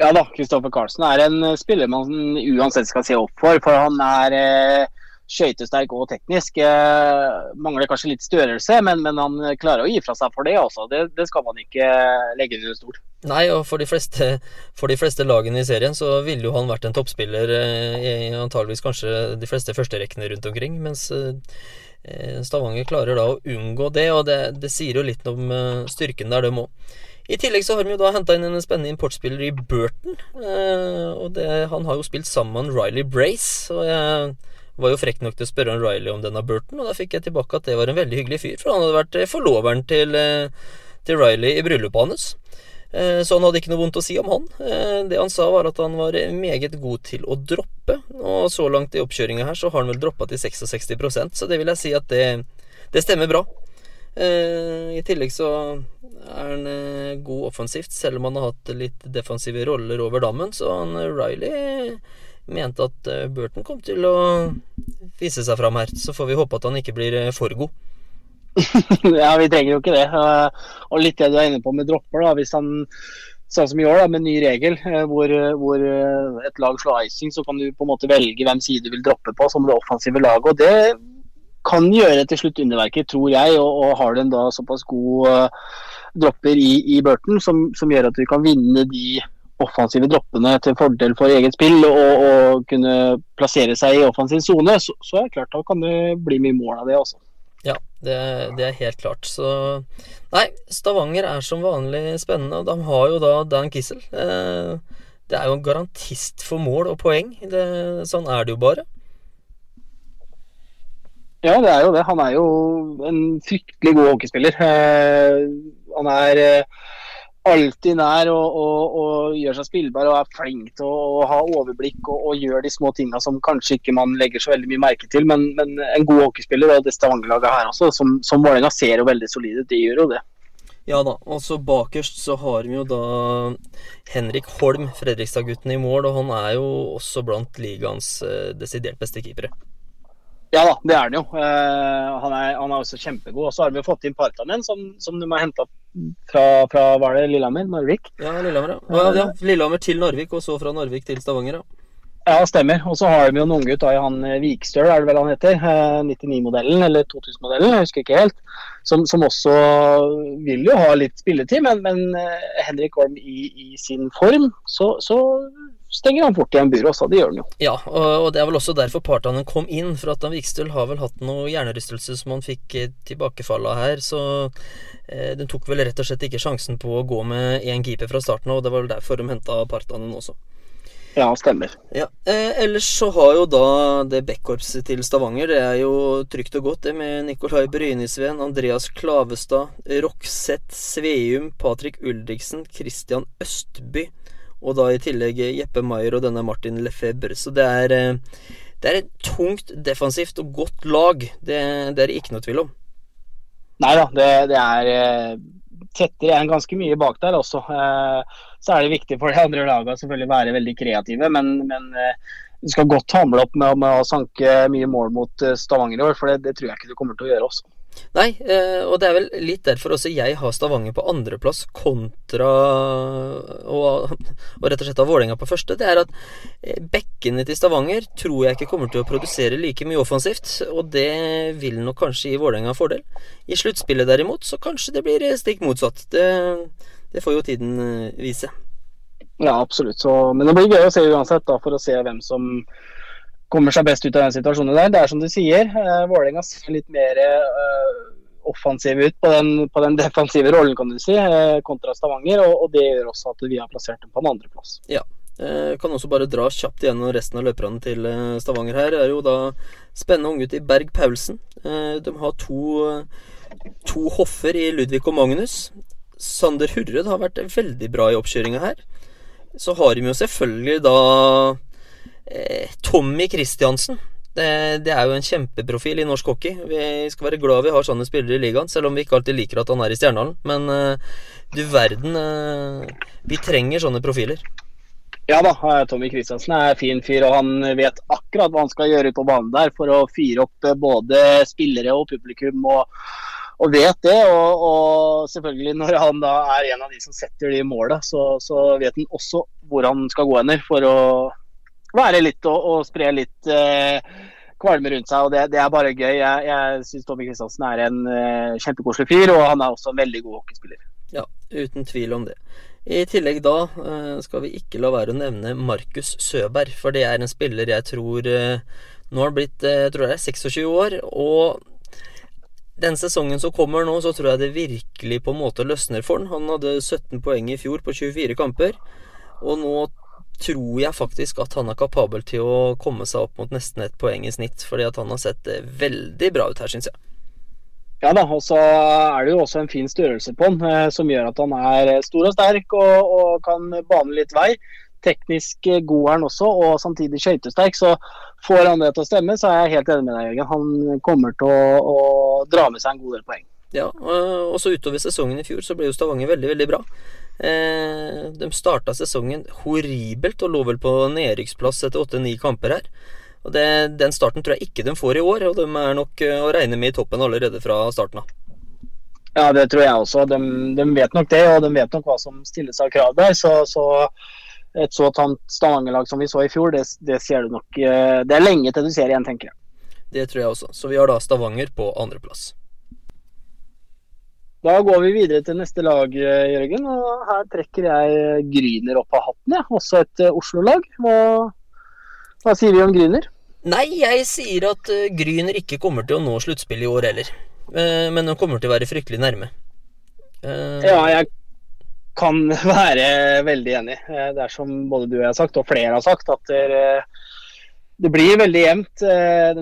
Ja da, Kristoffer Karlsen er en eh, spiller man uansett skal se opp for. For han er eh, skøytesterk og teknisk. Eh, mangler kanskje litt størrelse, men, men han klarer å gi fra seg for det. Også. Det, det skal man ikke eh, legge under stol.
Nei, og for de fleste, for de fleste lagene i serien så ville jo han vært en toppspiller eh, antageligvis kanskje de fleste førsterekkene rundt omkring, mens eh, Stavanger klarer da å unngå det, og det, det sier jo litt om eh, styrken der, det òg. I tillegg så har de jo da henta inn en spennende importspiller i Burton. Eh, og det, han har jo spilt sammen med Riley Brace. Og jeg var jo frekk nok til å spørre om Riley om denne Burton, og da fikk jeg tilbake at det var en veldig hyggelig fyr, for han hadde vært eh, forloveren til, eh, til Riley i bryllupet hans. Eh, Så han hadde ikke noe vondt å si om han. Det han sa var at han var meget god til å droppe, og så langt i oppkjøringa her så har han vel droppa til 66% så det vil jeg si at det, det stemmer bra. I tillegg så er han god offensivt, selv om han har hatt litt defensive roller over dammen, så han Riley mente at eh, Burton kom til å vise seg fram her. Så får vi håpe at han ikke blir eh, for god.
ja, vi trenger jo ikke det. Eh, og litt det du er inne på med dropper, da. Hvis han sånn som i år, da, med ny regel, hvor, hvor et lag slår icing, så kan du på en måte velge hvem side du vil droppe på som det offensive laget. og det kan gjøre til slutt underverker, tror jeg. Og, og har du da såpass god dropper i, i Burton som, som, gjør at du kan vinne de offensive droppene til fordel for eget spill og, og kunne plassere seg i offensiv sone, så, så, er det klart da kan det bli mye mål av det også.
Ja, det, det, er helt klart. Så Nei, Stavanger er som vanlig spennende, og de har jo da Dan Kissel. Eh, det er jo en garantist for mål og poeng. Det, sånn er det jo bare.
Ja, det er jo det. Han er jo en fryktelig god hockeyspiller. Eh, han er eh, alltid nær og, og, og, gjør seg spillbar og er flink til å, ha overblikk og, og, gjør de små tinga som kanskje ikke man legger så veldig mye merke til. Men, men en god hockeyspiller, og det Stavanger-laget her også, som, som Vålerenga ser jo veldig solide ut, de gjør jo det.
Ja da, og så bakerst så har vi jo da Henrik Holm, Fredrikstad-gutten i mål, og han er jo også blant ligaens eh, desidert beste keepere.
Ja da, det er han jo. Uh, han, er, han, er, også kjempegod. Og så har vi fått inn Partanen, som, som de har henta fra, fra var det Lillehammer? Narvik?
Ja, Lillehammer, ja. ja. Lillehammer til Narvik, og så fra Narvik til Stavanger, ja.
Ja, stemmer. Og så har de jo en unggutt i han eh, Vikstøl, er det vel han heter. 99-modellen, eh, eller 2000-modellen, jeg husker ikke helt. Som, som, også vil jo ha litt spilletid, men, men Henrik Holm i, i, sin form, så, så stenger han fort igjen buret også. Det gjør han jo.
Ja, og, det er vel også derfor partene kom inn. For at han Vikstøl har vel hatt noe hjernerystelse som han fikk eh, tilbakefall av her. Så eh, den tok vel rett og slett ikke sjansen på å gå med én keeper fra starten. Og det var vel derfor de henta partene også.
Ja, stemmer.
Ja, eh, ellers så har jo da det backkorpset til Stavanger Det er jo trygt og godt, det med Nikolai Brynisveen, Andreas Klavestad, Rokseth Sveum, Patrik Ulriksen, Christian Østby og da i tillegg Jeppe Maier og denne Martin Lefebvre. Så det er, eh, det er et tungt defensivt og godt lag. Det, det er det ikke noe tvil om.
Nei da, det, det er eh, tettere enn ganske mye bak der også. Eh, så er det viktig for de andre lagene selvfølgelig være veldig kreative, men, men du skal godt hamle opp med, med, å sanke mye mål mot Stavanger i år, for det, det, tror jeg ikke du kommer til å gjøre også.
Nei, eh, og det er vel litt derfor også jeg har Stavanger på andreplass kontra og, og rett og slett ha Vålerenga på første. Det er at eh, bekkene til Stavanger tror jeg ikke kommer til å produsere like mye offensivt, og det vil nok kanskje gi Vålerenga fordel. I sluttspillet derimot, så kanskje det blir stikk motsatt. Det, det får jo tiden eh, vise.
Ja, absolutt. Så, men det blir gøy å se uansett, da, for å se hvem som kommer seg best ut av den situasjonen der. Det er som du sier, uh, Vålerenga ser litt mer uh, offensiv ut på den, på den, defensive rollen, kan du si, uh, kontra Stavanger. Og, og, det gjør også at vi har plassert dem på en andreplass.
Ja. Jeg kan også bare dra kjapt gjennom resten av løperne til Stavanger her. Det er jo da spennende unggutt i Berg Paulsen. De har to, to hoffer i Ludvig og Magnus. Sander Hurred har vært veldig bra i oppkjøringa her. Så har de jo selvfølgelig da Eh, Tommy Christiansen. Det, det, er jo en kjempeprofil i norsk hockey. Vi skal være glad vi har sånne spillere i ligaen, selv om vi ikke alltid liker at han er i Stjernehallen. Men uh, du verden, uh, vi trenger sånne profiler.
Ja da, Tommy Kristiansen er fin fyr, og han vet akkurat hva han skal gjøre på banen der for å fyre opp både spillere og publikum. og, og vet det, og, og, selvfølgelig når han da er en av de som setter de måla, så, så vet han også hvor han skal gå hender for å være litt og, og spre litt eh, kvalme rundt seg. og Det, det er bare gøy. Jeg, jeg syns Tommy Kristiansen er en eh, kjempekoselig fyr, og han er også en veldig god hockeyspiller.
Ja, uten tvil om det. I tillegg da eh, skal vi ikke la være å nevne Markus Søberg, for det er en spiller jeg tror eh, Nå har han blitt eh, jeg tror det er 26 år, og den sesongen som kommer nå, så tror jeg det virkelig på en måte løsner for han. Han hadde 17 poeng i fjor på 24 kamper, og nå tror jeg faktisk at han er kapabel til å komme seg opp mot nesten ett poeng i snitt. Fordi at han har sett eh, veldig bra ut her, syns jeg.
Ja da, og så er det jo også en fin størrelse på han, eh, som gjør at han er stor og sterk og, og kan bane litt vei. Teknisk god er han også, og samtidig skøytesterk. Så får han det til å stemme, så er jeg helt enig med deg, Jørgen. Han kommer til å, å dra med seg en god del poeng.
Ja, og så utover sesongen i fjor så ble jo Stavanger veldig, veldig bra. Eh, de starta sesongen horribelt og lå vel på nedrykksplass etter åtte-ni kamper her. Og det, Den starten tror jeg ikke de får i år, og de er nok eh, å regne med i toppen allerede fra starten av.
Ja, det tror jeg også. De, de vet nok det, og de vet nok hva som stilles av krav der. Så, så et så tamt Stavanger-lag som vi så i fjor, det, det ser du nok eh, Det er lenge til du ser igjen, tenker jeg.
Det tror jeg også. Så vi har da Stavanger på andreplass.
Da går vi videre til neste lag, eh, Jørgen. og Her trekker jeg Gryner opp av hatten. Ja. Også et uh, Oslo-lag. Hva, hva, sier vi om Gryner?
Nei, jeg sier at Gryner ikke kommer til å nå sluttspillet i år heller. Men de kommer til å være fryktelig nærme.
ja, jeg kan være veldig enig. Det er som både du og jeg har sagt, og flere har sagt, at det, det blir veldig jevnt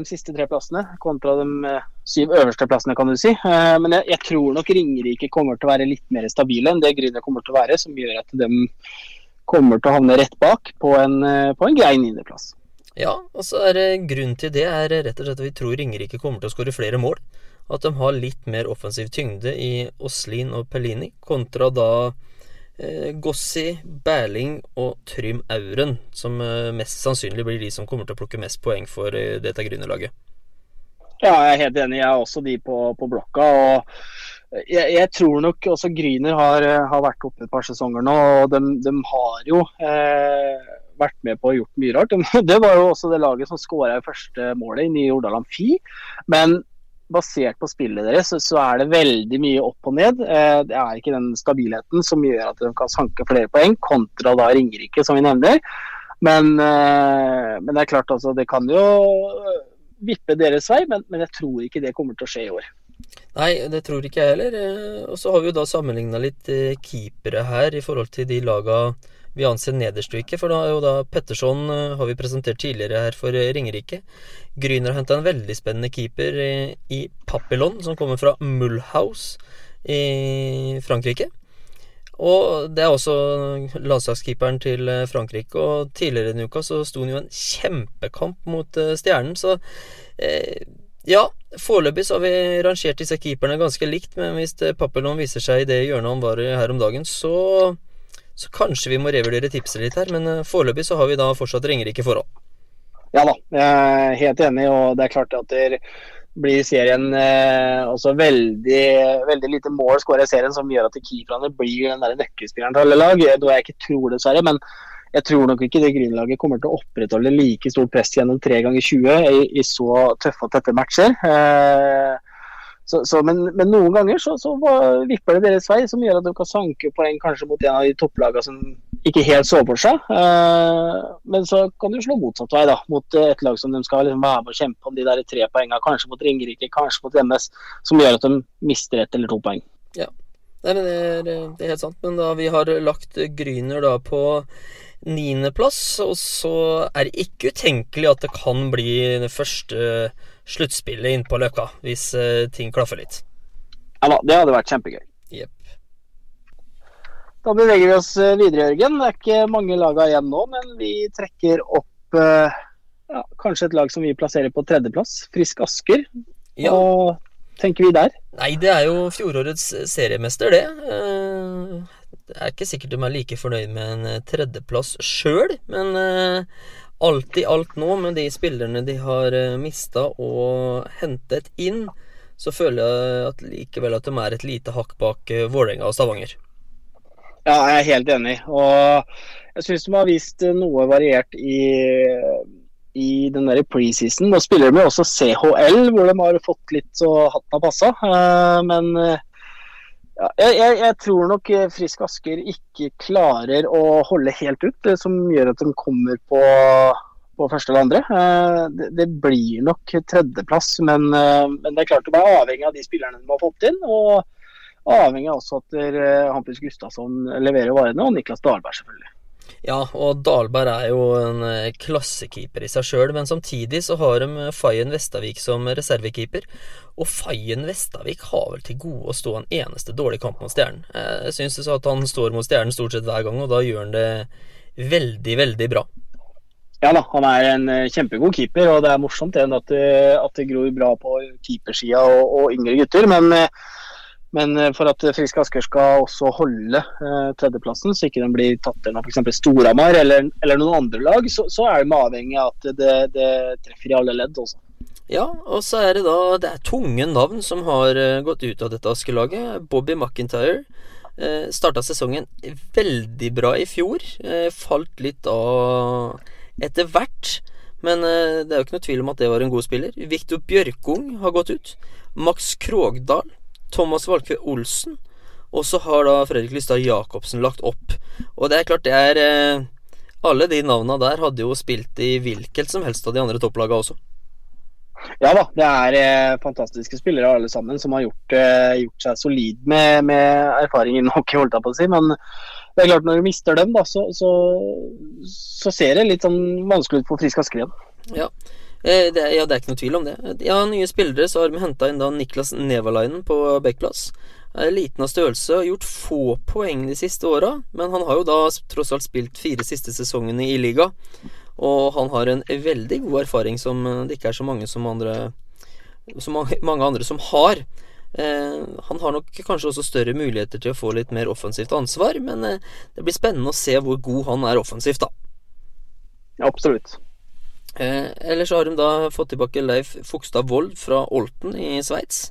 de siste tre plassene kontra de syv øverste plassene, kan du si. Eh, men jeg, jeg, tror nok Ringerike kommer til å være litt mer stabile enn det Grüner kommer til å være, som gjør at de kommer til å havne rett bak på en, eh, på en grei niendeplass.
Ja, og så er grunnen til det er rett og slett at vi tror Ringerike kommer til å skåre flere mål. At de har litt mer offensiv tyngde i Oslin og Pellini, kontra da eh, Gossi, Berling og Trym Auren, som mest sannsynlig blir de som kommer til å plukke mest poeng for eh, dette Grünerlaget.
Ja, jeg er helt enig. Jeg er også de på, på blokka. og jeg, jeg, tror nok også Gryner har, har, vært oppe et par sesonger nå. og De, de har jo eh, vært med på å gjort mye rart. Det var jo også det laget som skåra i første målet i nye Jordaland Fi. Men basert på spillet deres, så, så er det veldig mye opp og ned. Eh, det er ikke den stabilheten som gjør at de kan sanke flere poeng, kontra da Ringerike, som vi nevner. Men, eh, men det er klart, altså, det kan jo vippe deres vei, men, men, jeg tror ikke det kommer til å skje i år.
Nei, det tror ikke jeg heller. Eh, og så har vi jo da sammenligna litt eh, keepere her i forhold til de laga vi anser nederst og ikke. For da er jo da Petterson eh, har vi presentert tidligere her for Ringerike. Gryner har henta en veldig spennende keeper i Papillon, som kommer fra Mulhouse i Frankrike. Og det er også landslagskeeperen til eh, Frankrike. Og tidligere denne uka så sto han jo en kjempekamp mot uh, Stjernen, så eh, ja. Foreløpig så har vi rangert disse keeperne ganske likt, men hvis Papillon viser seg i det hjørnet han var i her om dagen, så, så kanskje vi må revurdere tipset litt her. Men foreløpig så har vi da fortsatt Ringerike forhold.
Ja da, jeg er helt enig, og det er klart at det blir serien eh, også veldig, veldig lite mål skåra i serien, som gjør at keeperne blir den der nøkkelspilleren til alle lag. Noe jeg ikke tror, dessverre. Men jeg tror nok ikke det Grünerlaget kommer til å opprettholde like stort press gjennom tre ganger 20 i, i så tøffe og tette matcher. Eh, så, så, men, men, noen ganger så, så, vipper det deres vei, som gjør at de kan sanke poeng kanskje mot en av de topplagene som ikke helt så for seg. Uh, men så kan du slå motsatt vei, da, mot et lag som de skal liksom være med og kjempe om de der tre poengene. Kanskje mot Ringerike, kanskje mot MS, som gjør at de mister ett eller to poeng.
Ja, Nei, det er, det er helt sant. Men da vi har lagt Gryner da på niendeplass, og så er det ikke utenkelig at det kan bli det første sluttspillet inn på Løkka, hvis uh, ting klaffer litt.
Ja da, det hadde vært kjempegøy.
Yep.
Da beveger vi oss eh, videre, Jørgen. Det er ikke mange laga igjen nå, men vi trekker opp uh, ja, kanskje et lag som vi plasserer på tredjeplass. Frisk Asker. Ja. Og tenker vi der?
Nei, det er jo fjorårets seriemester, det. Det er ikke sikkert de er like fornøyd med en tredjeplass sjøl, men alt i alt nå, med de spillerne de har eh, mista og hentet inn, så føler jeg at likevel at de er et lite hakk bak uh, Vålerenga og Stavanger.
Ja, jeg er helt enig. Og jeg syns de har vist noe variert i, i den der preseason. Nå spiller de jo også CHL, hvor de har fått litt så hatten har passa. Men ja, jeg, jeg, tror nok eh, Frisk Asker ikke klarer å holde helt ut, det som gjør at de kommer på, på første eller andre. Eh, det, det, blir nok tredjeplass, men, eh, men, det er klart de er avhengig av de spillerne de har fått inn. Og avhengig av også at Hampus Gustavsson leverer varene, og Niklas Dahlberg selvfølgelig.
Ja, og Dahlberg er jo en eh, klassekeeper i seg sjøl, men samtidig så har de eh, Fayen Vestavik som reservekeeper. Og Fayen Vestavik har vel til gode å stå en eneste dårlig kamp mot Stjernen. Eh, jeg syns at han står mot Stjernen stort sett hver gang, og da gjør han det veldig, veldig bra.
Ja da, han er en kjempegod keeper, og det er morsomt at det, at det gror bra på keepersida og, og yngre gutter. Men Men eh, for at Frisk Asker skal også holde eh, tredjeplassen, så ikke den blir tatt igjen av f.eks. Storhamar eller, eller, noen andre lag, så, så er de avhengig av at det, det, treffer i alle ledd også.
Ja, og så er det da Det er tunge navn som har uh, gått ut av dette Asker-laget. Bobby McIntyre eh, starta sesongen veldig bra i fjor. Eh, falt litt av etter hvert. Men eh, det er jo ikke noe tvil om at det var en god spiller. Viktor Bjørkung har gått ut. Max Krogdal Thomas Valke Olsen. Og så har da Fredrik Lystad Jacobsen lagt opp. Og det er klart, det er eh, Alle de navna der hadde jo spilt i hvilket som helst av de andre topplaga også.
Ja da, det er eh, fantastiske spillere alle sammen som har gjort, eh, gjort seg solid med, med erfaring innen hockey, holdt jeg på å si. Men det er klart når du mister dem, da, så, så, så ser det litt sånn vanskelig ut for Frisk Asker igjen.
Ja. Eh, det, ja, det er ikke noe tvil om det. Ja, nye spillere, så har de henta inn da Niklas Nevalainen på backplass. Er liten av størrelse og gjort få poeng de siste åra, men han har jo da tross alt spilt fire siste sesongene i liga. Og han har en veldig god erfaring som det ikke er så mange som andre Som mange, andre som har. Eh, han har nok kanskje også større muligheter til å få litt mer offensivt ansvar, men eh, det blir spennende å se hvor god han er offensivt, da.
Absolutt.
Eh, ellers har de da fått tilbake Leif Fogstad Wold fra Olten i Sveits.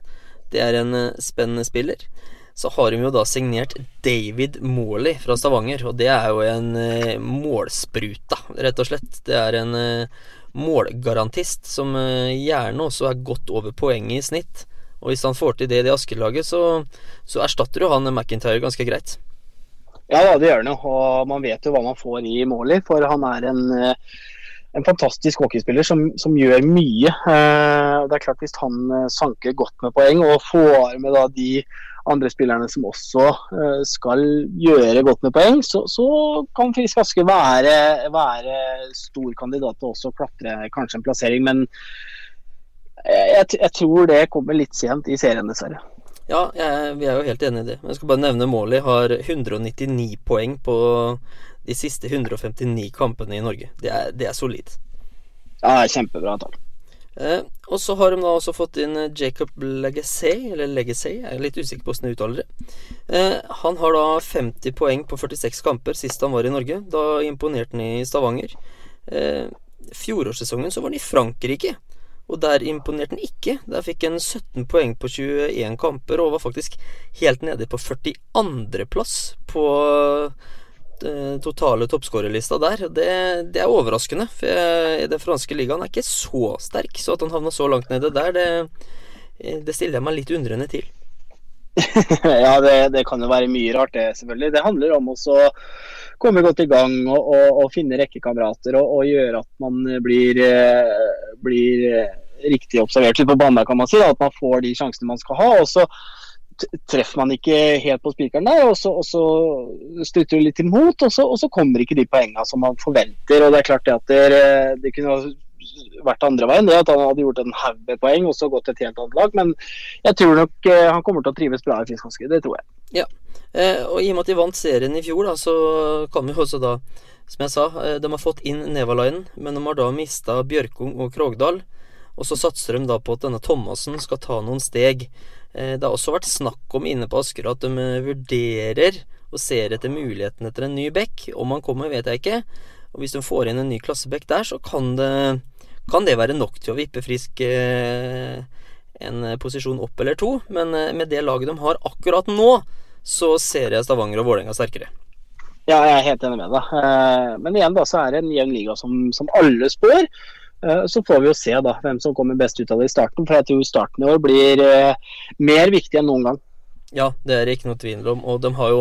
Det er en eh, spennende spiller. Så har de jo da signert David Morley fra Stavanger, og det er jo en eh, målspruta, rett og slett. Det er en eh, målgarantist som eh, gjerne også er godt over poenget i snitt. Og hvis han får til det i det Asker-laget, så, så, erstatter jo han McIntyre ganske greit.
Ja ja, det gjør han jo, og man vet jo hva man får i Morley, for han er en eh, en fantastisk hockeyspiller som, som gjør mye. Eh, det er klart Hvis han eh, sanker godt med poeng og får med da de andre spillerne som også eh, skal gjøre godt med poeng, så, så kan Frisk Aske være, være stor kandidat til også å klatre kanskje en plassering. Men jeg, jeg, tror det kommer litt sent i serien, dessverre.
Ja, jeg, vi er jo helt enig i det. Jeg skal bare nevne målet. har 199 poeng på de siste 159 kampene i Norge. Det er, det er solid.
Ja, kjempebra tall.
Eh, og så har de da også fått inn eh, Jacob Legacy, eller Legacy, jeg er litt usikker på hvordan jeg uttaler det. Eh, han har da 50 poeng på 46 kamper sist han var i Norge. Da imponerte han i Stavanger. Eh, fjorårssesongen så var han i Frankrike, og der imponerte han ikke. Der fikk han 17 poeng på 21 kamper, og var faktisk helt nede på 42.-plass på totale toppskårerlista der. Det, det, er overraskende. For jeg, den franske ligaen er ikke så sterk, så at han havna så langt nede der, det, eh, det stiller jeg meg litt undrende til.
ja, det, det, kan jo være mye rart, det selvfølgelig. Det handler om å komme godt i gang og, og, og finne rekkekamerater og, og, gjøre at man blir, eh, blir riktig observert på banen, kan man si. Da, at man får de sjansene man skal ha. og så treffer man ikke helt på spikeren der, og så, og så strutter det litt imot, og så, og så, kommer ikke de poengene som man forventer. og Det er klart det at det, det kunne vært andre veien, det at han hadde gjort en haug med poeng og så gått et helt annet lag. Men jeg tror nok eh, han kommer til å trives bra i Fiskhanske, det tror jeg.
Ja, eh, og i og med at de vant serien i fjor, da, så kan vi også da, som jeg sa, eh, de har fått inn Nevalainen, men de har da mista Bjørkung og Krogdal. Og så satser de da på at denne Thomassen skal ta noen steg. Eh, det har også vært snakk om inne på Asker at de eh, vurderer og ser etter muligheten etter en ny bekk. Om han kommer, vet jeg ikke. Og hvis de får inn en ny klassebekk der, så kan det, kan det være nok til å vippe Frisk eh, en posisjon opp eller to. Men med det laget de har akkurat nå, så ser jeg Stavanger og Vålerenga sterkere.
Ja, jeg er helt enig med deg. Men igjen da, så er det en jevn liga som, som alle spør. Eh, så får vi jo se da hvem som kommer best ut av det i starten. For jeg tror starten i år blir eh, mer viktig enn noen gang.
Ja, det er det ikke noe tvil om. Og de har jo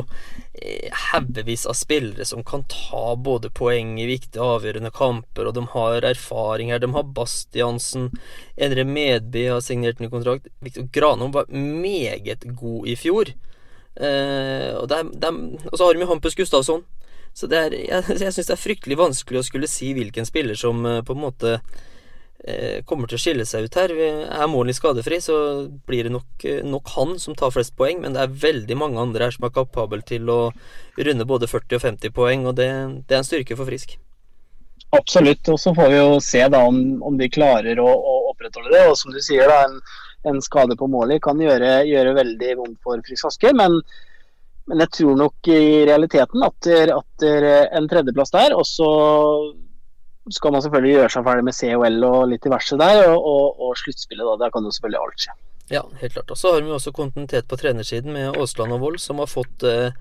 eh, haugevis av spillere som kan ta både poeng i viktige, avgjørende kamper, og de har erfaring her. De har Bastiansen, Endre Medby har signert ny kontrakt. Viktor Granholm var meget god i fjor. Eh, og, de, de, og, så har de jo Hampus Gustavsson, så er, jeg, jeg syns det er fryktelig vanskelig å skulle si hvilken spiller som eh, på en måte eh, kommer til å skille seg ut her. Er Morley skadefri, så blir det nok, eh, nok, han som tar flest poeng, men det er veldig mange andre her som er kapabel til å runde både 40 og 50 poeng, og det, det er en styrke for Frisk.
Absolutt, og så får vi jo se da om, om de klarer å, å, opprettholde det. Og som du sier, da, en, en skade på målet kan gjøre, gjøre veldig vondt for Frisk Asker. Men, men, jeg tror nok i realiteten at, at en tredjeplass der, og så skal man selvfølgelig gjøre seg ferdig med COL og litt diverse der, og, og, og sluttspillet, da. Der kan jo selvfølgelig alt skje.
Ja, helt klart. Og så har vi også kontinuitet på trenersiden med Aasland og Wold, som har fått, eh,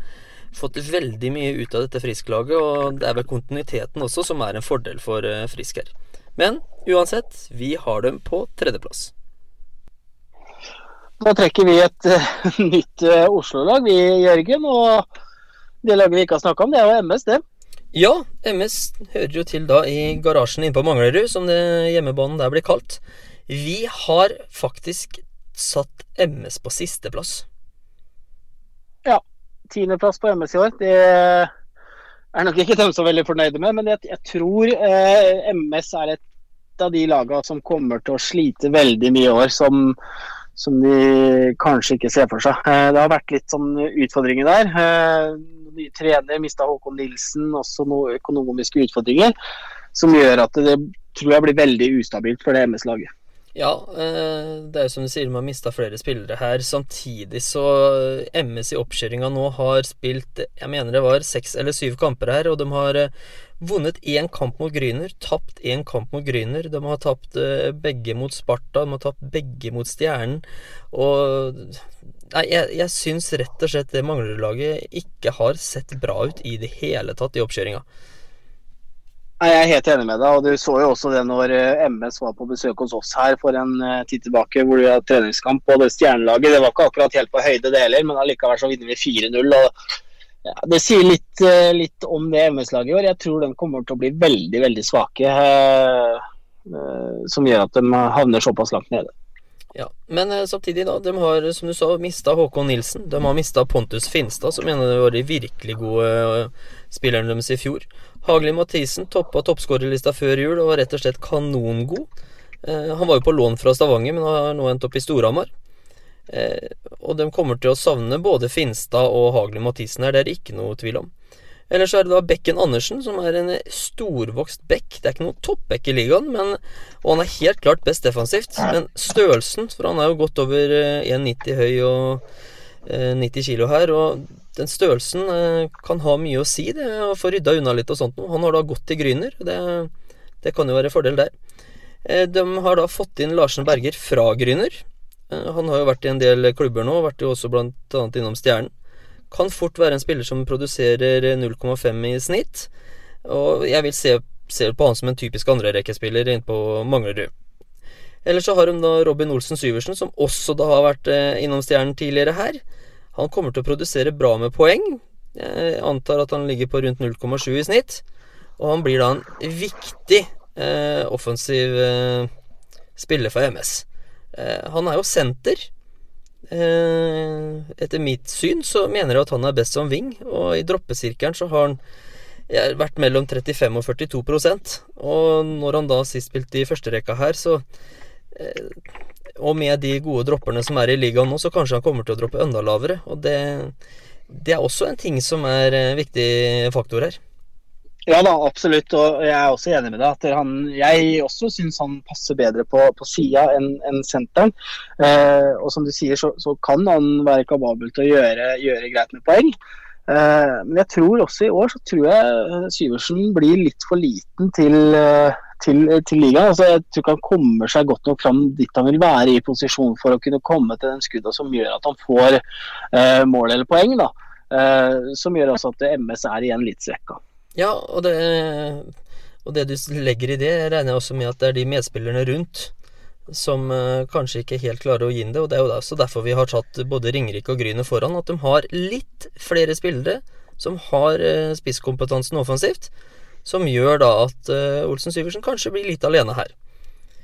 fått veldig mye ut av dette Frisk-laget. Og det er vel kontinuiteten også som er en fordel for eh, Frisk her. Men uansett, vi har dem på tredjeplass.
Da trekker vi et uh, nytt uh, Oslo-lag, vi Jørgen. Og det laget vi ikke har snakka om, det er jo MS, det.
Ja, MS hører jo til da i garasjen inne på Manglerud, som det hjemmebanen der blir kalt. Vi har faktisk satt MS på sisteplass.
Ja. Tiendeplass på MS i år. Det er nok ikke de så veldig fornøyde med, men jeg, jeg tror eh, MS er et av de lagene som kommer til å slite veldig mye i år, som, som de kanskje ikke ser for seg. Eh, det har vært litt sånn utfordringer der. Eh, ny trener, mista Håkon Nilsen, også noen økonomiske utfordringer, som gjør at det tror jeg blir veldig ustabilt for det MS-laget.
Ja, eh, det er jo som du sier, man har mista flere spillere her. Samtidig så MS i oppkjøringa nå har spilt Jeg mener det var seks eller syv kamper her, og de har vunnet én kamp mot Gryner, tapt én kamp mot Gryner. De har tapt begge mot Sparta, de har tapt begge mot Stjernen. Og Nei, jeg, jeg syns rett og slett det manglerlaget ikke har sett bra ut i det hele tatt i oppkjøringa.
Jeg er helt enig med deg. og Du så jo også det når eh, MS var på besøk hos oss her for en eh, tid tilbake, hvor det var treningskamp. og Det stjernelaget det var ikke akkurat helt på høyde, det heller, men allikevel så vinner vi 4-0. Ja, Det sier litt, eh, litt om det MS-laget i år. Jeg tror de kommer til å bli veldig, veldig svake. Eh, som gjør at de havner såpass langt nede.
Ja, Men eh, samtidig, da. De har, som du sa, mista Håkon Nilsen. De har mista Pontus Finstad, som en av de virkelig gode eh, spillerne deres i fjor. Hagli Mathisen toppa toppskårerlista før jul og var rett og slett kanongod. Eh, han var jo på lån fra Stavanger, men har nå endt opp i Storhamar. Eh, og de kommer til å savne både Finstad og Hagli Mathisen her, det er det ikke noe tvil om. Ellers er det da Bekken Andersen, som er en storvokst bekk. Det er ikke noen toppbekk i ligaen, men, og han er helt klart best defensivt. Men størrelsen, for han er jo godt over 1,90 eh, høy og 90 eh, kilo her, og den størrelsen eh, kan ha mye å si, det å få rydda unna litt og sånt noe. Han har da gått til Gryner, det, det kan jo være fordel der. De har da fått inn Larsen Berger fra Gryner. Han har jo vært i en del klubber nå, vært jo også annet innom Stjernen. Kan fort være en spiller som produserer 0,5 i snitt. Og jeg vil se, se på han som en typisk andrerekkespiller innpå Manglerud. Ellers så har hun da Robin Olsen Syversen, som også da har vært innom Stjernen tidligere her. Han kommer til å produsere bra med poeng. Jeg antar at han ligger på rundt 0,7 i snitt. Og han blir da en viktig eh, offensiv eh, spiller for MS. Eh, han er jo senter. Eh, etter mitt syn så mener jeg at han er best som wing, og i droppesirkelen så har han vært mellom 35 og 42% Og når han da sist spilte i førsterekka her, så eh, og med de gode dropperne som er i ligaen nå, så kanskje han kommer til å droppe enda lavere. Og det, det er også en ting som er en viktig faktor her.
Ja da, absolutt. Og jeg er også enig med deg. at han, Jeg også syns han passer bedre på, på sida enn en senteren. Eh, og som du sier, så, så, kan han være kababel til å gjøre, gjøre greit med poeng. Eh, men jeg tror også i år så tror jeg Syversen blir litt for liten til eh, til, til ligaen. Altså, jeg tror ikke han kommer seg godt nok fram dit han vil være i posisjon for å kunne komme til den skudda som gjør at han får eh, mål eller poeng. da. Eh, som gjør også at MS er igjen litt svekka.
Ja, og det, og det, du legger i det, regner jeg også med at det er de medspillerne rundt som uh, kanskje ikke helt klarer å gi inn det. og Det er jo også derfor vi har tatt både Ringerike og Gryne foran. At de har litt flere spillere som har uh, spisskompetansen offensivt som gjør da at uh, Olsen Syversen kanskje blir litt alene her.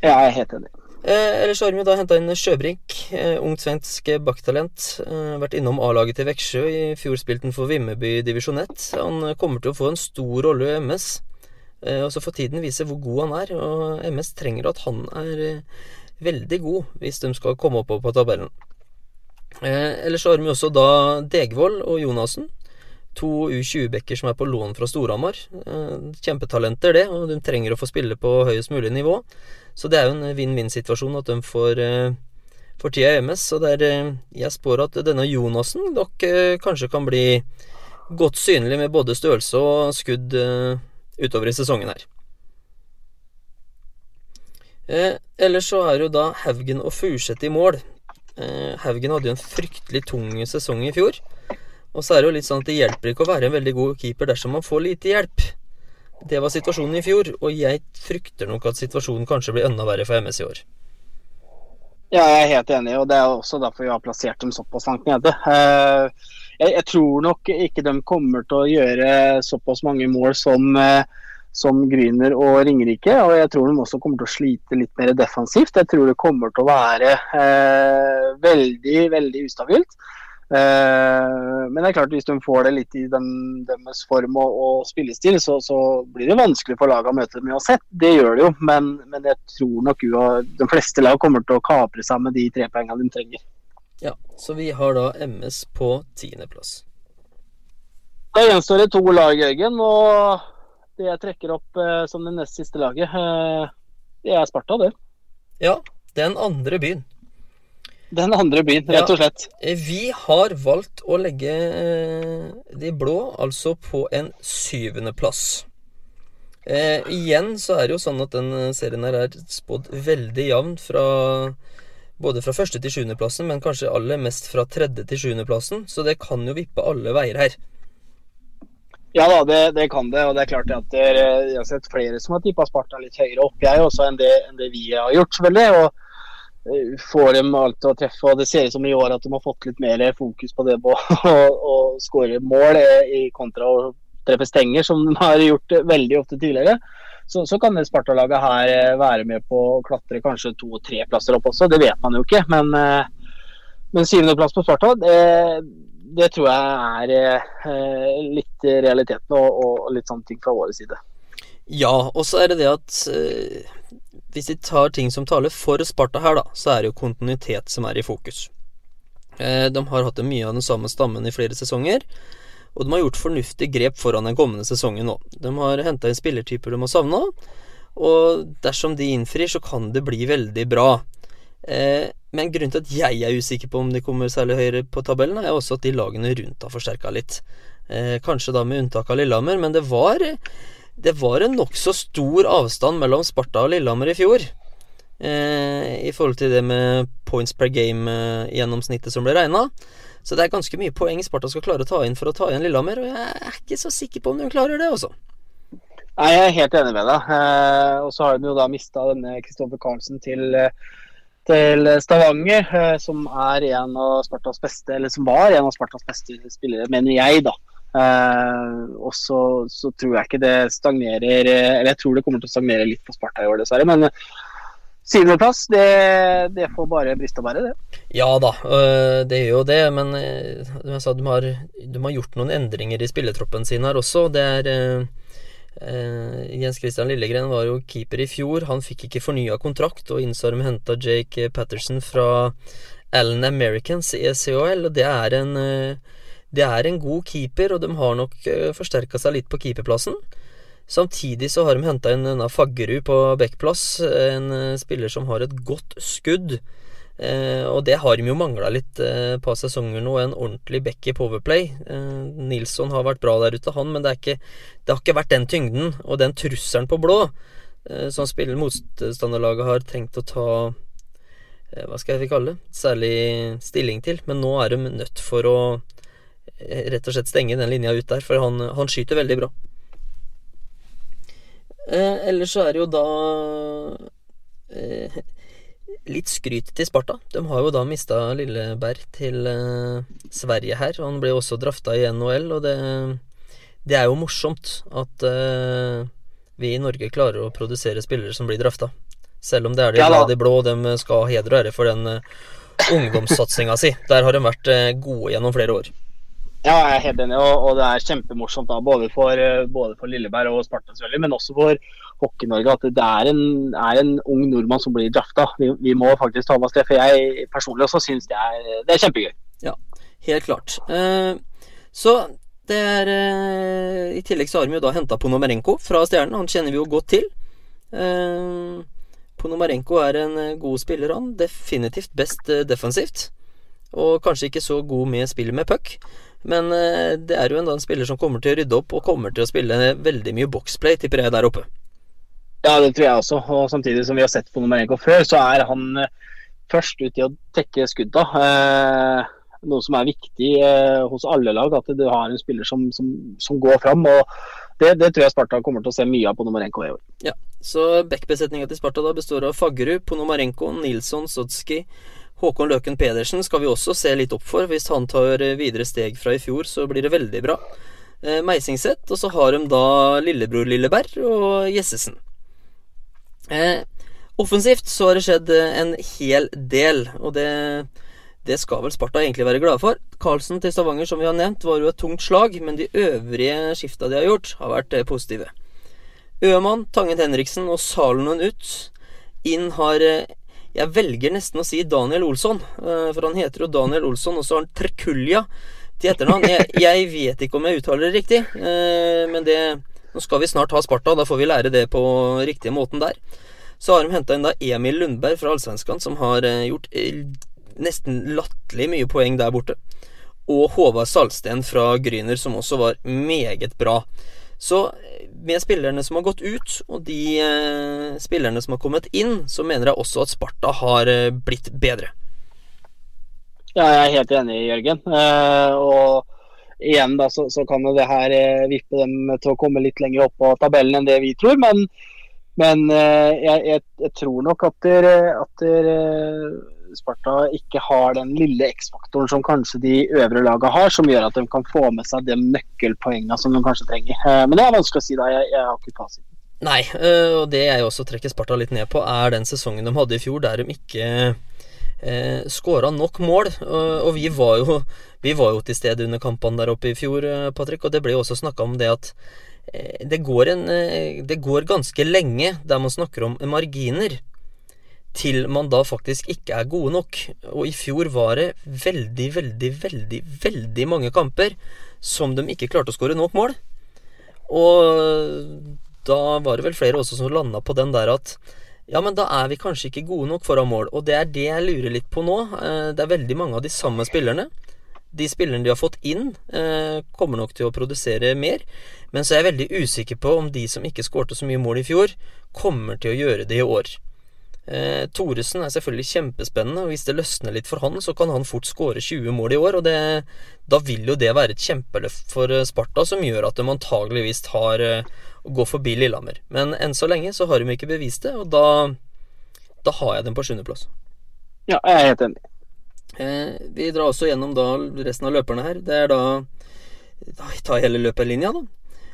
Ja, jeg er helt enig.
Eh, ellers har vi da henta inn Sjøbrink, eh, ungt svensk backtalent. Eh, vært innom A-laget til Veksjø. I fjor spilte han for Vimmerby divisjon 1. Han kommer til å få en stor rolle i MS. Eh, og så får tiden vise hvor god han er. Og MS trenger at han er eh, veldig god hvis de skal komme oppover på tabellen. Eh, ellers har vi også da Degvold og Jonassen to U20-bekker som er på lån fra Storhamar. Eh, kjempetalenter, det, og de trenger å få spille på høyest mulig nivå. Så det er jo en vinn-vinn-situasjon at de får, eh, for tida i MS, og der eh, jeg spår at denne Jonassen nok eh, kanskje kan bli godt synlig med både størrelse og skudd utover i sesongen her. Eh, ellers så er jo da Haugen og Furseth i mål. Eh, Haugen hadde jo en fryktelig tung sesong i fjor. Og så er det jo litt sånn at det hjelper ikke å være en veldig god keeper dersom man får lite hjelp. Det var situasjonen i fjor, og jeg frykter nok at situasjonen kanskje blir enda verre for MS i år.
Ja, jeg er helt enig, og det er også derfor vi har plassert dem såpass langt nede. Eh, jeg, tror nok ikke de kommer til å gjøre såpass mange mål som eh, som Gryner og Ringerike. Og jeg tror de også kommer til å slite litt mer defensivt. Jeg tror det kommer til å være eh, veldig, veldig ustabilt. Eh, men det er klart hvis de får det litt i den, deres form og, og spillestil, så, så, blir det vanskelig for laget å møte dem uansett. Det gjør det jo, men, men jeg tror nok jo de fleste lag kommer til å kapre seg med de tre poengene de trenger.
Ja, så vi har da MS på tiendeplass.
Da gjenstår det to lag, Jørgen. og det jeg trekker opp eh, som det nest siste laget, eh, det er Sparta, det.
Ja, den andre byen.
Den andre byen, rett og slett.
Ja, vi har valgt å legge eh, de blå altså på en syvendeplass. Eh, igjen så er det jo sånn at den serien her er spådd veldig jevnt fra både fra første til sjuendeplassen, men kanskje aller mest fra tredje til sjuendeplassen, så det kan jo vippe alle veier her.
Ja da, det, det, kan det. Og det er klart at det, jeg har sett flere som har tippa Sparta litt høyere opp, jeg også, enn det, enn det vi har gjort, selvfølgelig. Og får dem alt å treffe. Og det ser ut som i år at de har fått litt mer fokus på det på å skåre mål eh, i kontra å treffe stenger, som de har gjort veldig ofte tidligere. Så, så kan det Sparta-laget her eh, være med på å klatre kanskje to og tre plasser opp også. Det vet man jo ikke. Men, men syvendeplass på Sparta, det det tror jeg er eh, litt realiteten og, og, litt sånne ting fra vår side.
Ja, og så er det det at eh, hvis de tar ting som taler for Sparta her, da, så er det jo kontinuitet som er i fokus. Eh, de har hatt mye av den samme stammen i flere sesonger, og de har gjort fornuftige grep foran den kommende sesongen nå. De har henta inn spillertyper de har savna, og dersom de innfrir, så kan det bli veldig bra. Eh, men grunnen til at jeg er usikker på om de kommer særlig høyere på tabellen, er også at de lagene rundt har forsterka litt. Eh, kanskje da med unntak av Lillehammer, men det var, det var en nokså stor avstand mellom Sparta og Lillehammer i fjor. Eh, I forhold til det med points per game-gjennomsnittet som ble regna. Så det er ganske mye poeng Sparta skal klare å ta inn for å ta igjen Lillehammer, og jeg er ikke så sikker på om de klarer det, også.
Nei, jeg er helt enig med deg. Eh, og så har de jo da mista denne Kristoffer Carlsen til eh, til Stavanger, eh, som er en av Spartas beste, eller som var en av Spartas beste spillere, mener jeg, da. Uh, og så, så, tror jeg ikke det stagnerer Eller jeg tror det kommer til å stagnere litt på Sparta i år, dessverre. Men syvendeplass, det, det får bare briste og bære, det.
Ja da, det gjør jo det. Men sa, de har, de har gjort noen endringer i spilletroppen sin her også. Det er Uh, Jens Christian Lillegren var jo keeper i fjor. Han fikk ikke fornya kontrakt, og Innsarm henta Jake Patterson fra Allen Americans i SCHL, og det er en uh, det er en god keeper, og de har nok uh, forsterka seg litt på keeperplassen. Samtidig så har de henta inn denne Faggerud på backplass, en spiller som har et godt skudd. Eh, og det har de jo mangla litt eh, på sesonger nå, en ordentlig back i Powerplay. Eh, Nilsson har vært bra der ute, han, men det, ikke, det, har ikke vært den tyngden og den trusselen på blå eh, som spiller motstanderlaget har trengt å ta eh, Hva skal jeg kalle det? Særlig stilling til. Men nå er de nødt for å eh, rett og slett stenge den linja ut der, for han, han skyter veldig bra. ellers så er det jo da litt skryt til Sparta. De har jo da mista Lilleberg til eh, Sverige her. og Han ble også drafta i NHL, og det, det er jo morsomt at uh, vi i Norge klarer å produsere spillere som blir drafta. Selv om det er de, ja, de blå, de skal ha heder og ære for den uh, ungdomssatsinga si. Der har de vært gode gjennom flere år.
Ja, jeg er helt enig, og, og det er kjempemorsomt da, både for, både for Lilleberg og Sparta, selvfølgelig, men også for Hockey-Norge at det er en, er en, ung nordmann som blir drafta. Vi, vi, må faktisk ta med oss det. For jeg personlig også syns det, det, er kjempegøy.
Ja, helt klart. Eh, så det er eh, I tillegg så har vi jo da henta Ponomarenko fra Stjernen. Han kjenner vi jo godt til. Eh, Ponomarenko er en eh, god spiller, han. Definitivt best eh, defensivt. Og kanskje ikke så god med spillet med puck. Men eh, det er jo en, en spiller som kommer til å rydde opp, og kommer til å spille veldig mye boxplay, tipper jeg, der oppe.
Ja, det tror jeg også. Og samtidig som vi har sett på Ponomarenko før, så er han først ut i å tekke skudda. Eh, noe som er viktig eh, hos alle lag, at du har en spiller som, som, som går fram. og det, det, tror jeg Sparta kommer til å se mye av på Ponomarenko i år.
Ja, så backbesetninga til Sparta da består av Faggerud, Ponomarenko, Nilsson, Sodski, Håkon Løken Pedersen skal vi også se litt opp for. Hvis han tar videre steg fra i fjor, så blir det veldig bra. Eh, Meisingset, og så har de da lillebror Lilleberg og Jessesen. Eh, offensivt så har det skjedd en hel del, og det det skal vel Sparta egentlig være glade for. Karlsen til Stavanger, som vi har nevnt, var jo et tungt slag, men de øvrige skifta de har gjort, har vært eh, positive. Øman, Tangen Henriksen og Salonen ut. Inn har eh, Jeg velger nesten å si Daniel Olsson, eh, for han heter jo Daniel Olsson, og så har han Trekulja til etternavn. Jeg, jeg, vet ikke om jeg uttaler det riktig, men det Nå skal vi snart ha Sparta, da får vi lære det på riktige måten der. Så har de henta inn da Emil Lundberg fra Allsvenskan, som har gjort nesten latterlig mye poeng der borte. Og Håvard Salsten fra Gryner, som også var meget bra. Så med spillerne som har gått ut, og de eh, spillerne som har kommet inn, så mener jeg også at Sparta har eh, blitt bedre.
Ja, jeg er helt enig, Jørgen. Eh, og igjen da, så, så kan jo det her eh, vippe dem til å komme litt lenger opp på tabellen enn det vi tror. Men, men eh, jeg, jeg, jeg, tror nok at, dere, at dere Sparta ikke har den lille X-faktoren som kanskje de øvre lagene har, som gjør at de kan få med seg de nøkkelpoengene som de kanskje trenger. Eh, men det er vanskelig å si da, jeg, jeg har ikke fasiten.
Nei, eh, og det jeg også trekker Sparta litt ned på, er den sesongen de hadde i fjor, der de ikke eh, skåra nok mål. Og vi var, jo, vi var jo til stede under kampene der oppe i fjor, eh, Patrick, og det ble jo også snakka om det at det går, en, det går ganske lenge der man snakker om marginer til man da faktisk ikke er gode nok. Og i fjor var det veldig, veldig, veldig, veldig mange kamper som de ikke klarte å skåre nok mål. Og da var det vel flere også som landa på den der at ja, men da er vi kanskje ikke gode nok foran mål. Og det er det jeg lurer litt på nå. Eh, det er veldig mange av de samme spillerne. De spillerne de har fått inn, eh, kommer nok til å produsere mer. Men så er jeg veldig usikker på om de som ikke skårte så mye mål i fjor, kommer til å gjøre det i år. Eh, Thoresen er selvfølgelig kjempespennende, og hvis det løsner litt for han, så kan han fort skåre 20 mål i år. Og det, da vil jo det være et kjempeløft for eh, Sparta, som gjør at de antageligvis tar eh, å gå forbi Lillehammer. Men enn så lenge så har de ikke bevist det, og da, da har jeg dem på sjuendeplass.
Ja, jeg er helt enig.
Eh, vi drar også gjennom da resten av løperne her. Det er da Da tar hele løperlinja, da.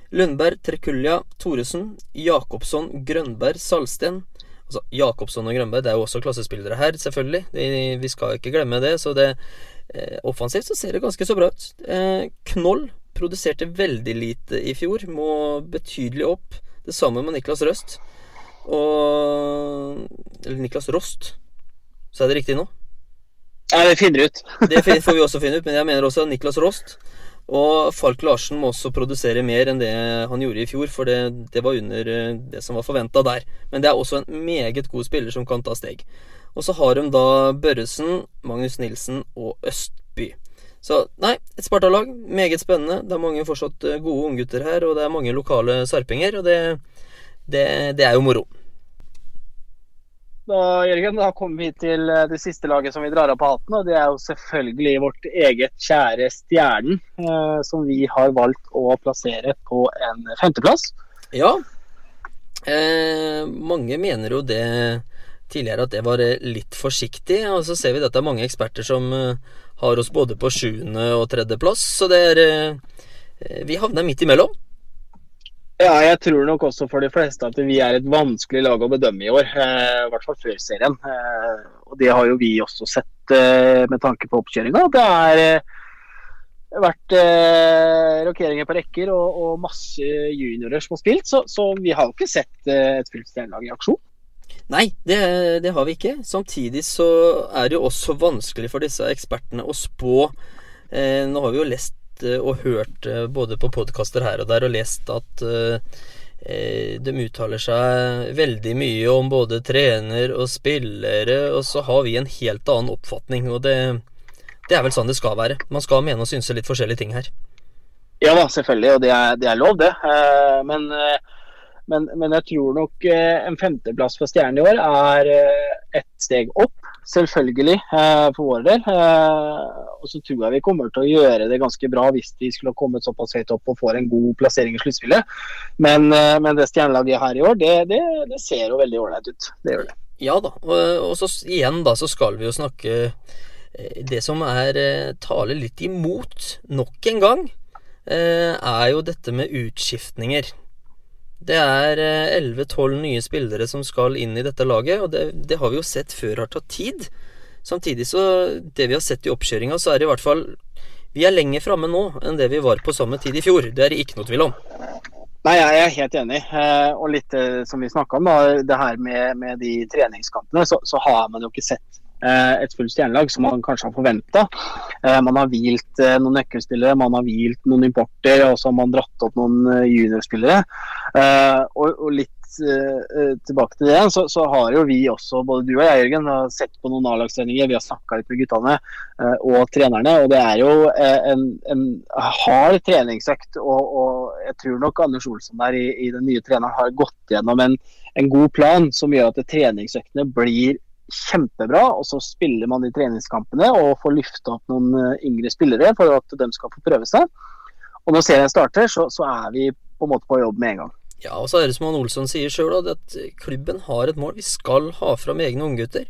Lundberg, Trekulja, Thoresen, Jacobsson, Grønberg, Salsten. Altså, Jakobsson og Grønberg det er jo også klassespillere her, selvfølgelig. De, vi skal ikke glemme det. Så det eh, offensivt så ser det ganske så bra ut. Eh, Knoll produserte veldig lite i fjor. Må betydelig opp. Det samme med Niklas Røst. Og Eller Niklas Rost. Så er det riktig nå?
Ja, det finner ut.
det får vi også finne ut, men jeg mener også Niklas Rost. Og Falk Larsen må også produsere mer enn det han gjorde i fjor, for det, det var under eh, det som var forventa der. Men det er også en meget god spiller som kan ta steg. Og så har de da Børresen, Magnus Nilsen og Østby. Så nei, et Sparta-lag. Meget spennende. Det er mange fortsatt eh, gode unggutter her, og det er mange lokale sarpinger, og det, det, det er jo moro.
Da, Jørgen, da kommer vi til eh, det siste laget som vi drar av på hatten. og Det er jo selvfølgelig vårt eget kjære Stjernen, eh, som vi har valgt å plassere på en femteplass.
Ja. Eh, mange mener jo det tidligere at det var eh, litt forsiktig. Og så ser vi at det er mange eksperter som har oss både på sjuende og tredjeplass. Så det er eh, Vi havner midt imellom.
Ja, jeg tror nok også for de fleste at vi er et vanskelig lag å bedømme i år. Eh, I hvert fall før serien. Eh, og det har jo vi også sett eh, med tanke på oppkjøringa. Det har vært rokeringer på rekker og, og, masse juniorer som har spilt. Så, så vi har jo ikke sett et fullt stjernelag i aksjon.
Nei, det, det, har vi ikke. Samtidig så er det jo også vanskelig for disse ekspertene å spå. nå har vi jo lest Eh, og hørt eh, både på podkaster her og der og lest at eh, de uttaler seg veldig mye om både trener og spillere, og så har vi en helt annen oppfatning. Og det, det er vel sånn det skal være. Man skal mene og synse litt forskjellige ting her.
Ja da, selvfølgelig, og det er, det er lov, det. Men, men, men, jeg tror nok en femteplass for Stjernen i år er et steg opp. Selvfølgelig, eh, for vår del. Eh, og så tror jeg vi kommer til å gjøre det ganske bra hvis de skulle ha kommet såpass høyt opp og får en god plassering i sluttspillet. Men, men, det stjernelaget her i år, det, det, det ser jo veldig ålreit ut. Det gjør det.
Ja da, og, og så igjen da, så skal vi jo snakke det som er taler litt imot nok en gang Eh, er jo dette med utskiftninger. Det er 11-12 eh, nye spillere som skal inn i dette laget, og det, det, har vi jo sett før har tatt tid. Samtidig så Det vi har sett i oppkjøringa, så er det i hvert fall Vi er lenger framme nå enn det vi var på samme tid i fjor. Det er det ikke noe tvil om.
Nei, jeg er helt enig. Eh, og litt som vi snakka om, da, det her med, med de treningskampene, så, så, har man jo ikke sett Eh, et fullt stjernelag som man kanskje har forventa. Eh, man har hvilt eh, noen nøkkelspillere, man har hvilt noen importer, og så har man dratt opp noen juniorspillere. Og, litt tilbake til det, så, så, har jo vi også, både du og jeg Jørgen, har sett på noen A-lagstreninger. Vi har snakka litt med guttene og trenerne. og Det er jo en, en hard treningsøkt. Og, og, jeg tror nok Anders Olsen der i, i den nye treneren har gått gjennom en, en god plan som gjør at treningsøktene blir kjempebra. Og så spiller man de treningskampene og får løfta opp noen eh, yngre spillere for at de skal få prøve seg. Og når serien starter, så, så er vi på en måte på jobb med en gang.
Ja, og så er det som han Olsson sier sjøl, at klubben har et mål. Vi skal ha fram egne unggutter.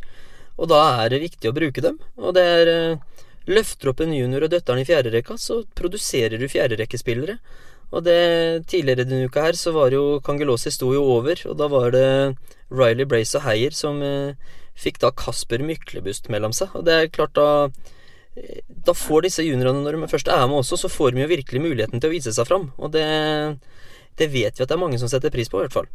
Og da er det viktig å bruke dem. Og det er eh, Løfter opp en junior og døtteren i fjerderekka, så produserer du fjerderekkespillere. Og det Tidligere denne uka her så var jo Kangelosi sto jo over, og da var det Riley Brace og Heier som eh, fikk da Kasper Myklebust mellom seg. Og det er klart da Da får disse juniorene, når de først er med også, så får de jo virkelig muligheten til å vise seg fram. Og det, det vet vi at det er mange som setter pris på, i hvert fall.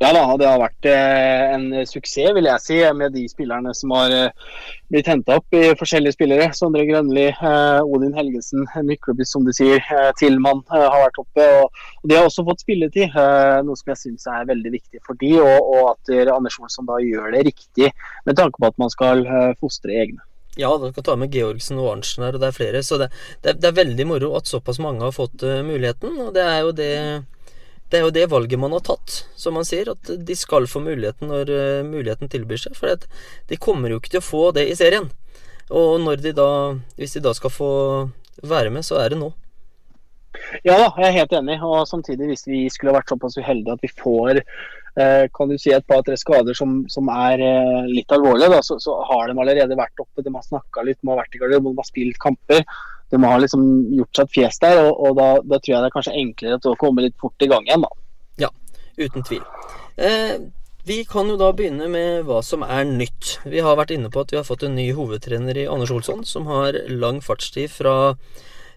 Ja da, det har vært eh, en suksess, vil jeg si, med de spillerne som har eh, blitt henta opp i forskjellige spillere. Sondre Grønli, eh, Odin Helgesen, Myklebust, som du sier. Tilman har vært oppe. og De har også fått spilletid, noe som jeg syns er veldig viktig for de, og, og at Anders Olsson da gjør det riktig med tanke på at man skal fostre egne.
Ja, du kan ta med Georgsen og Arntzen her, og det er flere. Så det, det, det, er veldig moro at såpass mange har fått muligheten. Og det er jo det det er jo det valget man har tatt, som man sier. At de skal få muligheten når uh, muligheten tilbyr seg. For de kommer jo ikke til å få det i serien. Og de da, hvis de da skal få være med, så er det nå.
Ja da, jeg er helt enig. Og samtidig, hvis vi skulle vært såpass uheldige at vi får eh, kan du si et par-tre skader som, som er eh, litt alvorlige, da, så, så, har de allerede vært oppe. De har snakka litt, de har vært i garderoben, de har spilt kamper de har liksom gjort seg et fjes der, og, og da, da, tror jeg det er kanskje enklere å komme litt fort i gang igjen, da.
Ja, uten tvil. Eh, vi kan jo da begynne med hva som er nytt. Vi har vært inne på at vi har fått en ny hovedtrener i Anders Olsson, som har lang fartstid fra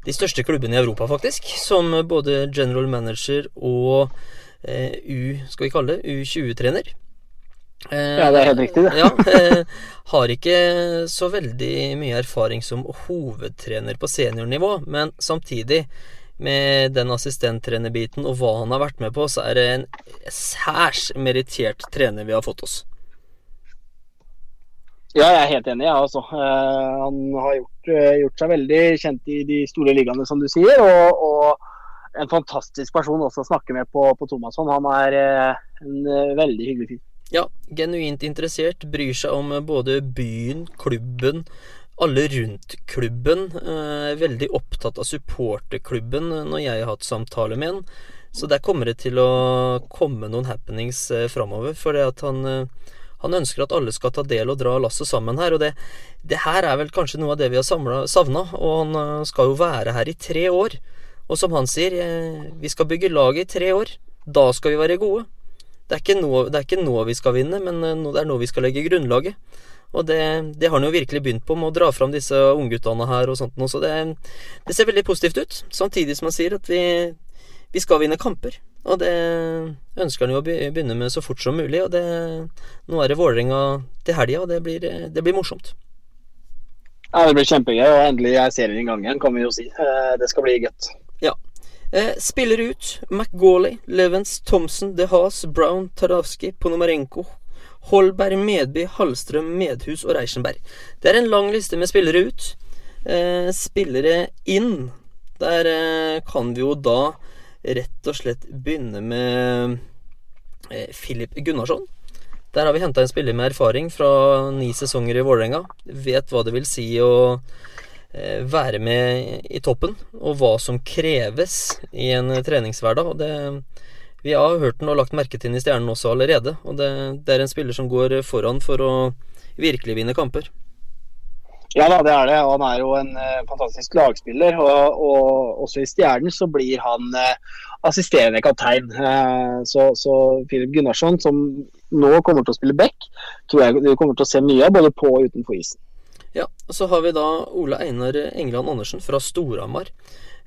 de største klubbene i Europa, faktisk. Som både general manager og eh, U, skal vi kalle det, U20-trener.
Eh, ja, det er helt riktig, det.
ja, eh, har ikke så veldig mye erfaring som hovedtrener på seniornivå, men samtidig, med den assistenttrenerbiten og hva han har vært med på, så er det en særs merittert trener vi har fått oss.
Ja, jeg er helt enig. Ja, altså. Eh, han har gjort, gjort, seg veldig kjent i de store ligaene, som du sier. Og, og, en fantastisk person også å snakke med på, på Thomasson. Han er en veldig hyggelig fyr.
Ja, genuint interessert, bryr seg om både byen, klubben, alle rundt klubben. Eh, veldig opptatt av supporterklubben når jeg har hatt samtale med han. Så der kommer det til å komme noen happenings eh, framover. For han, eh, han ønsker at alle skal ta del og dra lasset sammen her. Og det, det, her er vel kanskje noe av det vi har savna. Og han eh, skal jo være her i tre år. Og som han sier, eh, vi skal bygge laget i tre år. Da skal vi være gode. Det er, nå, det er ikke nå, vi skal vinne, men eh, det er nå vi skal legge grunnlaget. Og det, det har han jo virkelig begynt på med å dra fram disse ungguttene her og sånt så det, det, ser veldig positivt ut. Samtidig som han sier at vi, vi skal vinne kamper. Og det ønsker han jo å begynne med så fort som mulig. Og det, nå er det Vålerenga til helga, og det blir, det blir morsomt.
Ja, det blir kjempegøy, og endelig er serien i gang igjen, kan vi jo si. Eh, det skal bli godt.
Eh, spiller ut McGauley, Levens, Thompson, De Haas, Brown, Taravski, Ponomarenko, Holberg, Medby, Hallstrøm, Medhus og Reichenberg. Det er en lang liste med spillere ut. Eh, spillere inn. Der eh, kan vi jo da rett og slett begynne med Filip Gunnarsson. Der har vi henta en spiller med erfaring fra ni sesonger i Vålerenga. Vet hva det vil si å være med i toppen, og hva som kreves i en treningshverdag. Og det, vi har hørt den og lagt merke til den i Stjernen også allerede. Og det, det er en spiller som går foran for å virkelig vinne kamper.
Ja da, det er det. Han er jo en uh, fantastisk lagspiller. Og, og, også i Stjernen så blir han assisterende kaptein. Så, så Philip Gunnarsson, som nå kommer til å spille back, tror jeg du kommer til å se mye av både på og utenfor isen.
Ja, så har vi da Ole Einar Engeland Andersen fra Storhamar.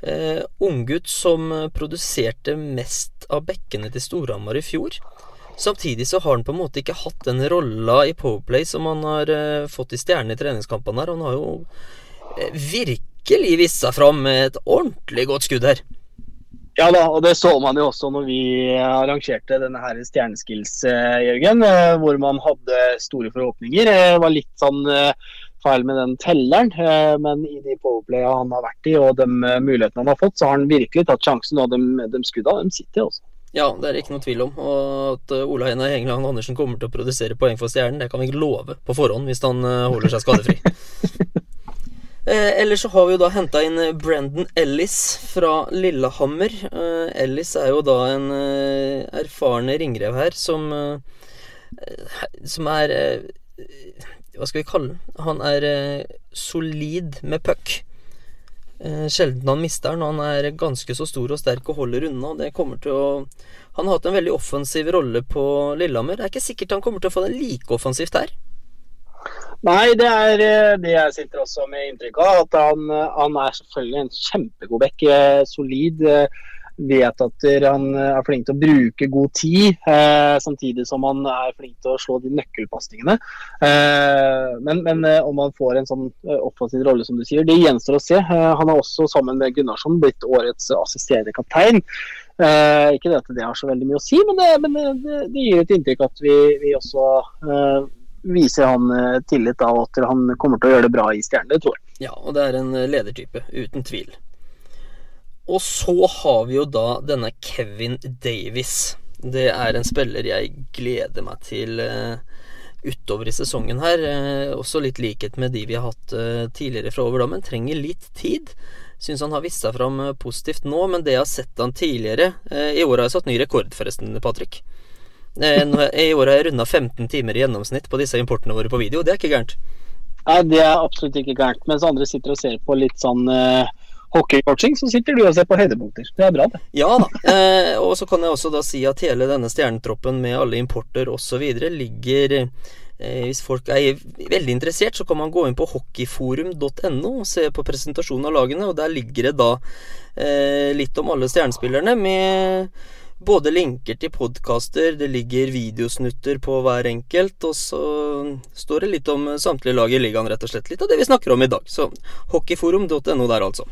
Eh, Unggutt som produserte mest av bekkene til Storhamar i fjor. Samtidig så har han på en måte ikke hatt den rolla i Powerplay som han har eh, fått i stjernene i treningskampene her. Han har jo eh, virkelig vist seg fram med et ordentlig godt skudd her.
Ja da, og det så man jo også når vi arrangerte denne her Stjerneskills, uh, Jørgen. hvor man hadde store forhåpninger. Det var litt sånn feil med den telleren, men i de powerplaya han har vært i og de mulighetene han har fått, så har han virkelig tatt sjansen. Og de, de skudda, de sitter også.
Ja, det er ikke noe tvil om. Og at eh, Ola Einar Hengeland Andersen kommer til å produsere poeng for Stjernen, det kan vi ikke love på forhånd hvis han eh, holder seg skadefri. eh, ellers så har vi jo da henta inn eh, Brendan Ellis fra Lillehammer. Eh, Ellis er jo da en eh, erfaren ringrev her som Som er Hva skal vi kalle den? Han er solid med puck. Eh, sjelden han mister den. Han er ganske så stor og sterk og holder unna. Det kommer til å Han har hatt en veldig offensiv rolle på Lillehammer. Det er ikke sikkert han kommer til å få den like offensivt her.
Nei, det er eh, det jeg sitter også med inntrykk av. At han, han er selvfølgelig en kjempegod bekk. Eh, solid vet at han er flink til å bruke god tid, eh, samtidig som han er flink til å slå de nøkkelpasningene. Eh, men, men eh, om han får en sånn eh, offensiv rolle, som du sier, det gjenstår å se. Eh, han har også, sammen med Gunnarsson, blitt årets assisterende kaptein. Eh, ikke det at det har så veldig mye å si, men det, men det, det gir et inntrykk at vi, vi også viser han tillit av at han kommer til å gjøre det bra i Stjernen. Det tror jeg.
Ja, og det er en ledertype, uten tvil. Og så har vi jo da denne Kevin Davis. Det er en spiller jeg gleder meg til uh, utover i sesongen her. Uh, også litt likhet med de vi har hatt uh, tidligere fra over da, men trenger litt tid. Syns han har vist seg fram positivt nå, men det jeg har sett han tidligere I år har jeg satt ny rekord, forresten, Patrick. I år har jeg runda 15 timer i gjennomsnitt på disse importene våre på video. Det er ikke gærent.
Nei, det er absolutt ikke gærent. Mens andre sitter og ser på litt sånn uh hockeycoaching, så sitter du og ser på høydepunkter. Det er bra, det.
Ja da. Eh, og så kan jeg også da si at hele denne stjernetroppen med alle importer osv. ligger eh, Hvis folk er veldig interessert, så kan man gå inn på hockeyforum.no og se på presentasjonen av lagene, og der ligger det da eh, litt om alle stjernespillerne med både linker til podkaster, det ligger videosnutter på hver enkelt, og så står det litt om samtlige lag i ligaen, rett og slett. Litt av det vi snakker om i dag. Så hockeyforum.no der, altså.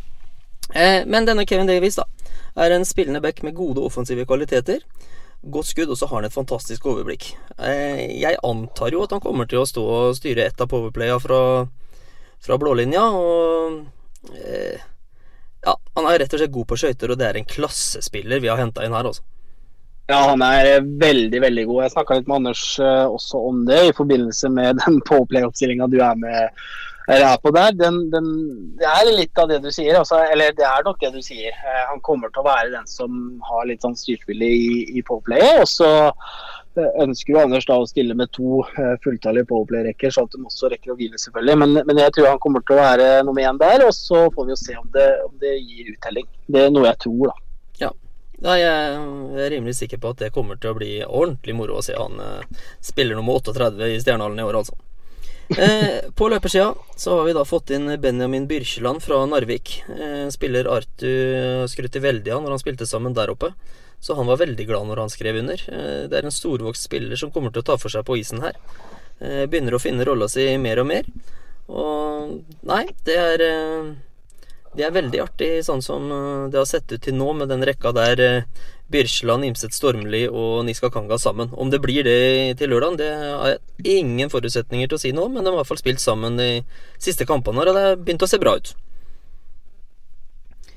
Eh, men denne Kevin Davies da, er en spillende back med gode offensive kvaliteter. Godt skudd, og så har han et fantastisk overblikk. Eh, jeg antar jo at han kommer til å stå og styre ett av powerplaya fra, fra blålinja, og eh, ja, han er rett og slett god på skøyter, og det er en klassespiller vi har henta inn her, altså.
Ja, han er veldig veldig god. Jeg snakka litt med Anders også om det i forbindelse med den powerplay-oppstillinga du er med er på der. Den, den, det er litt av det du sier. Altså, eller det er nok det du sier. Uh, han kommer til å være den som har litt sånn styrspillet i, i powerplayet. Og så uh, ønsker jo Anders da å stille med to fulltallige powerplay-rekker, så at de også rekker å hvile, selvfølgelig. Men, men, jeg tror han kommer til å være nummer én der. Og så får vi jo se om det, om det gir uttelling. Det er noe jeg tror, da.
Ja, jeg er rimelig sikker på at det kommer til å bli ordentlig moro å se han eh, spiller nummer 38 i Stjernehallen i år, altså. Eh, på løpersida så har vi da fått inn Benjamin Byrkjeland fra Narvik. Eh, spiller Artu skrøt veldig av når han spilte sammen der oppe. Så han var veldig glad når han skrev under. Eh, det er en storvokst spiller som kommer til å ta for seg på isen her. Eh, begynner å finne rolla si mer og mer. Og nei, det er eh, Det er veldig artig, sånn som eh, det har sett ut til nå, med den rekka der eh, Birkeland, Imset Stormli og Niska Kanga sammen. Om det blir det til lørdag, det har jeg ingen forutsetninger til å si nå, men de har i hvert fall spilt sammen de siste kampene her, og det har begynt å se bra ut.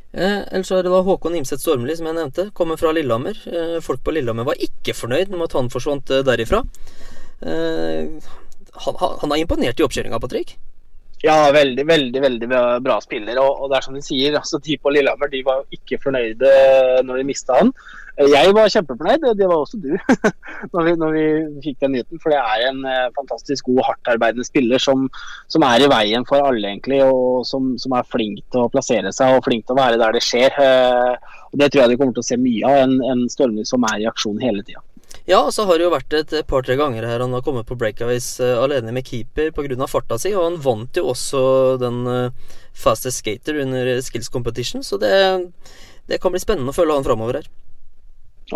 Eh, ellers er det da Håkon Imset Stormli, som jeg nevnte. Kommer fra Lillehammer. Eh, folk på Lillehammer var ikke fornøyd med at han forsvant eh, derifra. Eh, han, han, har imponert i oppkjøringa, Patrick.
Ja, veldig, veldig veldig bra, spiller. Og, og, det er som de sier, altså de på Lillehammer de var ikke fornøyde når de mista han. Jeg var kjempefornøyd, det var også du, når, vi, når vi fikk den nyheten. For det er en uh, fantastisk god, hardtarbeidende spiller som, som, er i veien for alle, egentlig. Og som, som, er flink til å plassere seg og flink til å være der det skjer. Uh, og Det tror jeg de kommer til å se mye av. En, en Stormli som er i aksjon hele tida.
Ja, og så har det jo vært et par-tre ganger her han har kommet på breakaways uh, alene med keeper pga. farta si, og han vant jo også den uh, fastest skater under skills competition, så det, det kan bli spennende å følge han framover her.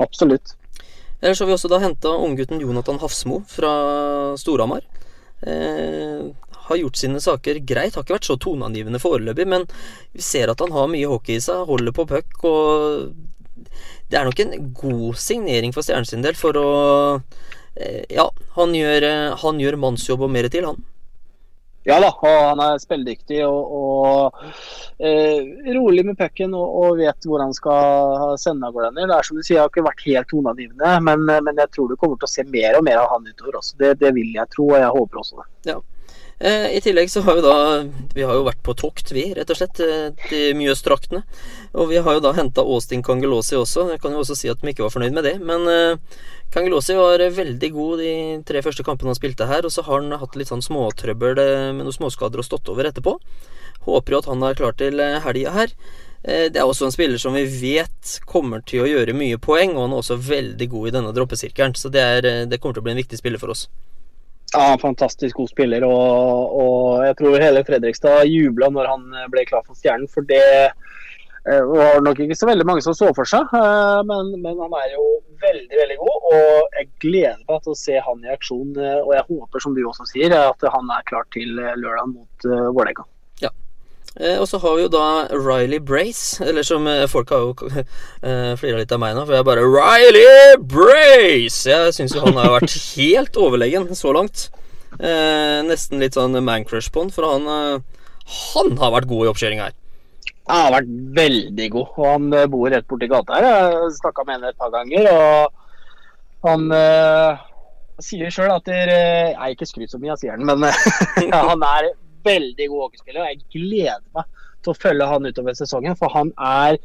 Absolutt.
Ellers har vi også da henta unggutten Jonathan Hafsmo fra Storhamar. Eh, har gjort sine saker greit. Har ikke vært så toneangivende foreløpig, men vi ser at han har mye hockey i seg. Holder på puck og Det er nok en god signering for Stjernen sin del for å eh, Ja, han gjør, eh, han gjør mannsjobb og mer til, han.
Ja da, og han er spilledyktig og, og eh, rolig med pucken og, og, vet hvor han skal sende av gårde. Det er som du sier, jeg har ikke vært helt toneangivende, men, men, jeg tror du kommer til å se mer og mer av han utover også. Det, det vil jeg tro, og jeg håper også det.
Ja. Eh, I tillegg så har vi da Vi har jo vært på tokt, vi, rett og slett, til Mjøsdraktene. Og vi har jo da henta Austin Kangelosi også. Jeg kan jo også si at de ikke var fornøyd med det. Men eh, Kangelosi var veldig god de tre første kampene han spilte her, og så har han hatt litt sånn småtrøbbel med noen småskader og stått over etterpå. Håper jo at han er klar til helga her. Det er også en spiller som vi vet kommer til å gjøre mye poeng, og han er også veldig god i denne droppesirkelen, så det, er, det kommer til å bli en viktig spiller for oss.
Ja, fantastisk god spiller. Og, og jeg tror hele Fredrikstad jubla når han ble klar for Stjernen. For det eh, var nok ikke så veldig mange som så for seg. Eh, men, men, han er jo veldig veldig god. Og jeg gleder meg til å se han i aksjon. Eh, og jeg håper, som du også sier, at han er klar til lørdag mot Vålerenga.
Eh, og så har vi jo da Riley Brace, eller som eh, folk har jo eh, flira litt av meg nå, for jeg er bare Riley Brace! Jeg syns jo han har vært helt overlegen så langt. Eh, nesten litt sånn mancrush på han, for han, eh, han har vært god i oppkjøring her.
Han har vært veldig god, og han eh, bor rett borti gata her. Jeg snakka med henne et par ganger, og han sier sjøl at der, Jeg er ikke skryt så mye, av sier han, men han er veldig god hockeyspiller. Jeg gleder meg til å følge han utover sesongen. For han er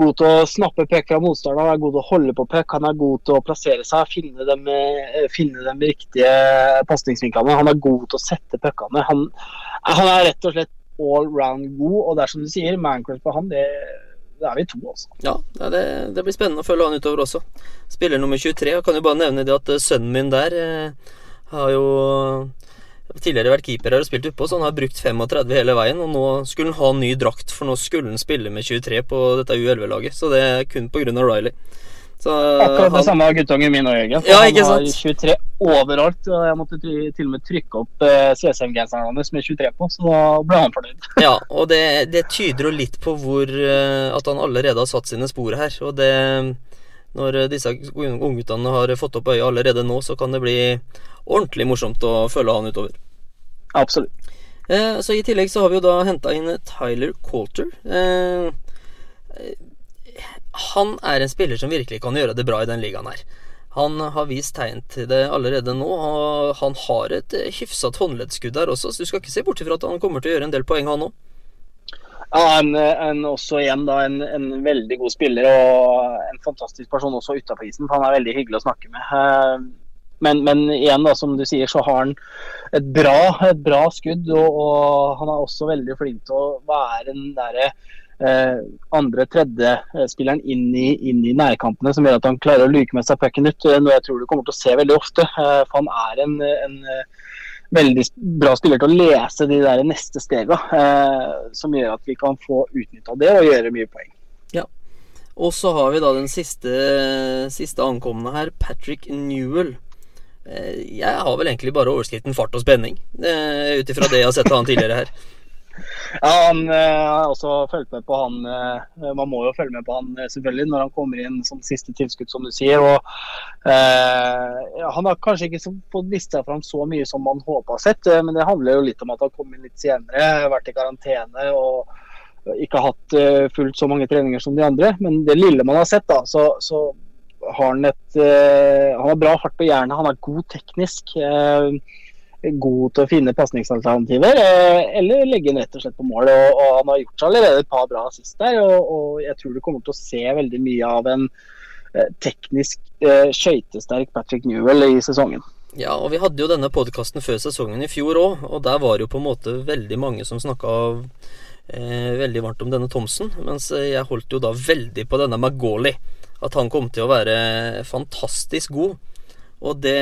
god til å snappe puck fra motstanderen, han er god til å holde på puck, han er god til å plassere seg, finne de, eh, finne de riktige pasningsvinklene. Han er god til å sette puckene. Han, han, er rett og slett all round god, og det er som du sier, mancraft på han, det, det er vi to, altså.
Ja, det, det, blir spennende å følge han utover også. Spiller nummer 23. Jeg kan jo bare nevne det at sønnen min der eh, har jo tidligere vært keeper og spilt utpå, så han har brukt 35 hele veien. Og nå skulle han ha ny drakt, for nå skulle han spille med 23 på dette U11-laget. Så det er kun pga. Riley.
Så, Akkurat han... det samme har guttungen min og Jørgen.
Ja, han
har 23 overalt. Og jeg måtte til og med trykke opp eh, CSM-genseren hans med 23 på, så da ble han fornøyd.
ja, og det, det, tyder jo litt på hvor uh, at han allerede har satt sine spor her. Og det Når disse ungguttene har fått opp øyet allerede nå, så kan det bli ordentlig morsomt å følge han utover.
Absolutt.
Eh, så I tillegg så har vi jo da henta inn Tyler Coulter. Eh, han er en spiller som virkelig kan gjøre det bra i den ligaen her. Han har vist tegn til det allerede nå, og han har et hyfsat håndleddskudd der også, så du skal ikke se bort ifra at han kommer til å gjøre en del poeng, han òg.
Ja, en, en, også igjen da, en, en, veldig god spiller og en fantastisk person også utafor isen. Han er veldig hyggelig å snakke med. Eh, men, men, igjen, da, som du sier, så har han et bra, et bra skudd. Og, og, han er også veldig flink til å være den derre eh, andre-tredje-spilleren inn, inn, i nærkampene, som gjør at han klarer å luke med seg pucken ut. Noe jeg tror du kommer til å se veldig ofte. Eh, for han er en, en eh, veldig bra spiller til å lese de der neste stega, eh, som gjør at vi kan få utnytta det og gjøre mye poeng.
Ja. Og så har vi da den siste, siste ankomne her, Patrick Newell. Eh, jeg har vel egentlig bare overskriften fart og spenning, eh, ut ifra det jeg har sett av han tidligere her.
Ja, han eh, har også fulgt med på han eh, Man må jo følge med på han eh, selvfølgelig når han kommer inn som siste tilskudd, som du sier. og eh, Han har kanskje ikke fått vist seg fram så mye som man håpa sett, men det handler jo litt om at han kom inn litt senere, vært i karantene og ikke hatt fullt så mange treninger som de andre. Men det lille man har sett, da, så, så har han et Han har bra fart på jernet, han er god teknisk. eh, god til å finne pasningsalternativer, eh, eller legge inn rett og slett på mål. Og, og Han har gjort seg allerede et par bra assist der, og, og jeg tror du kommer til å se veldig mye av en eh, teknisk eh, skøytesterk Patrick Newell i sesongen.
Ja, og vi hadde jo denne podkasten før sesongen i fjor òg, og der var jo på en måte veldig mange som snakka eh, veldig varmt om denne Thomsen, mens jeg holdt jo da veldig på denne Magoli. At han kom til å være fantastisk god. Og det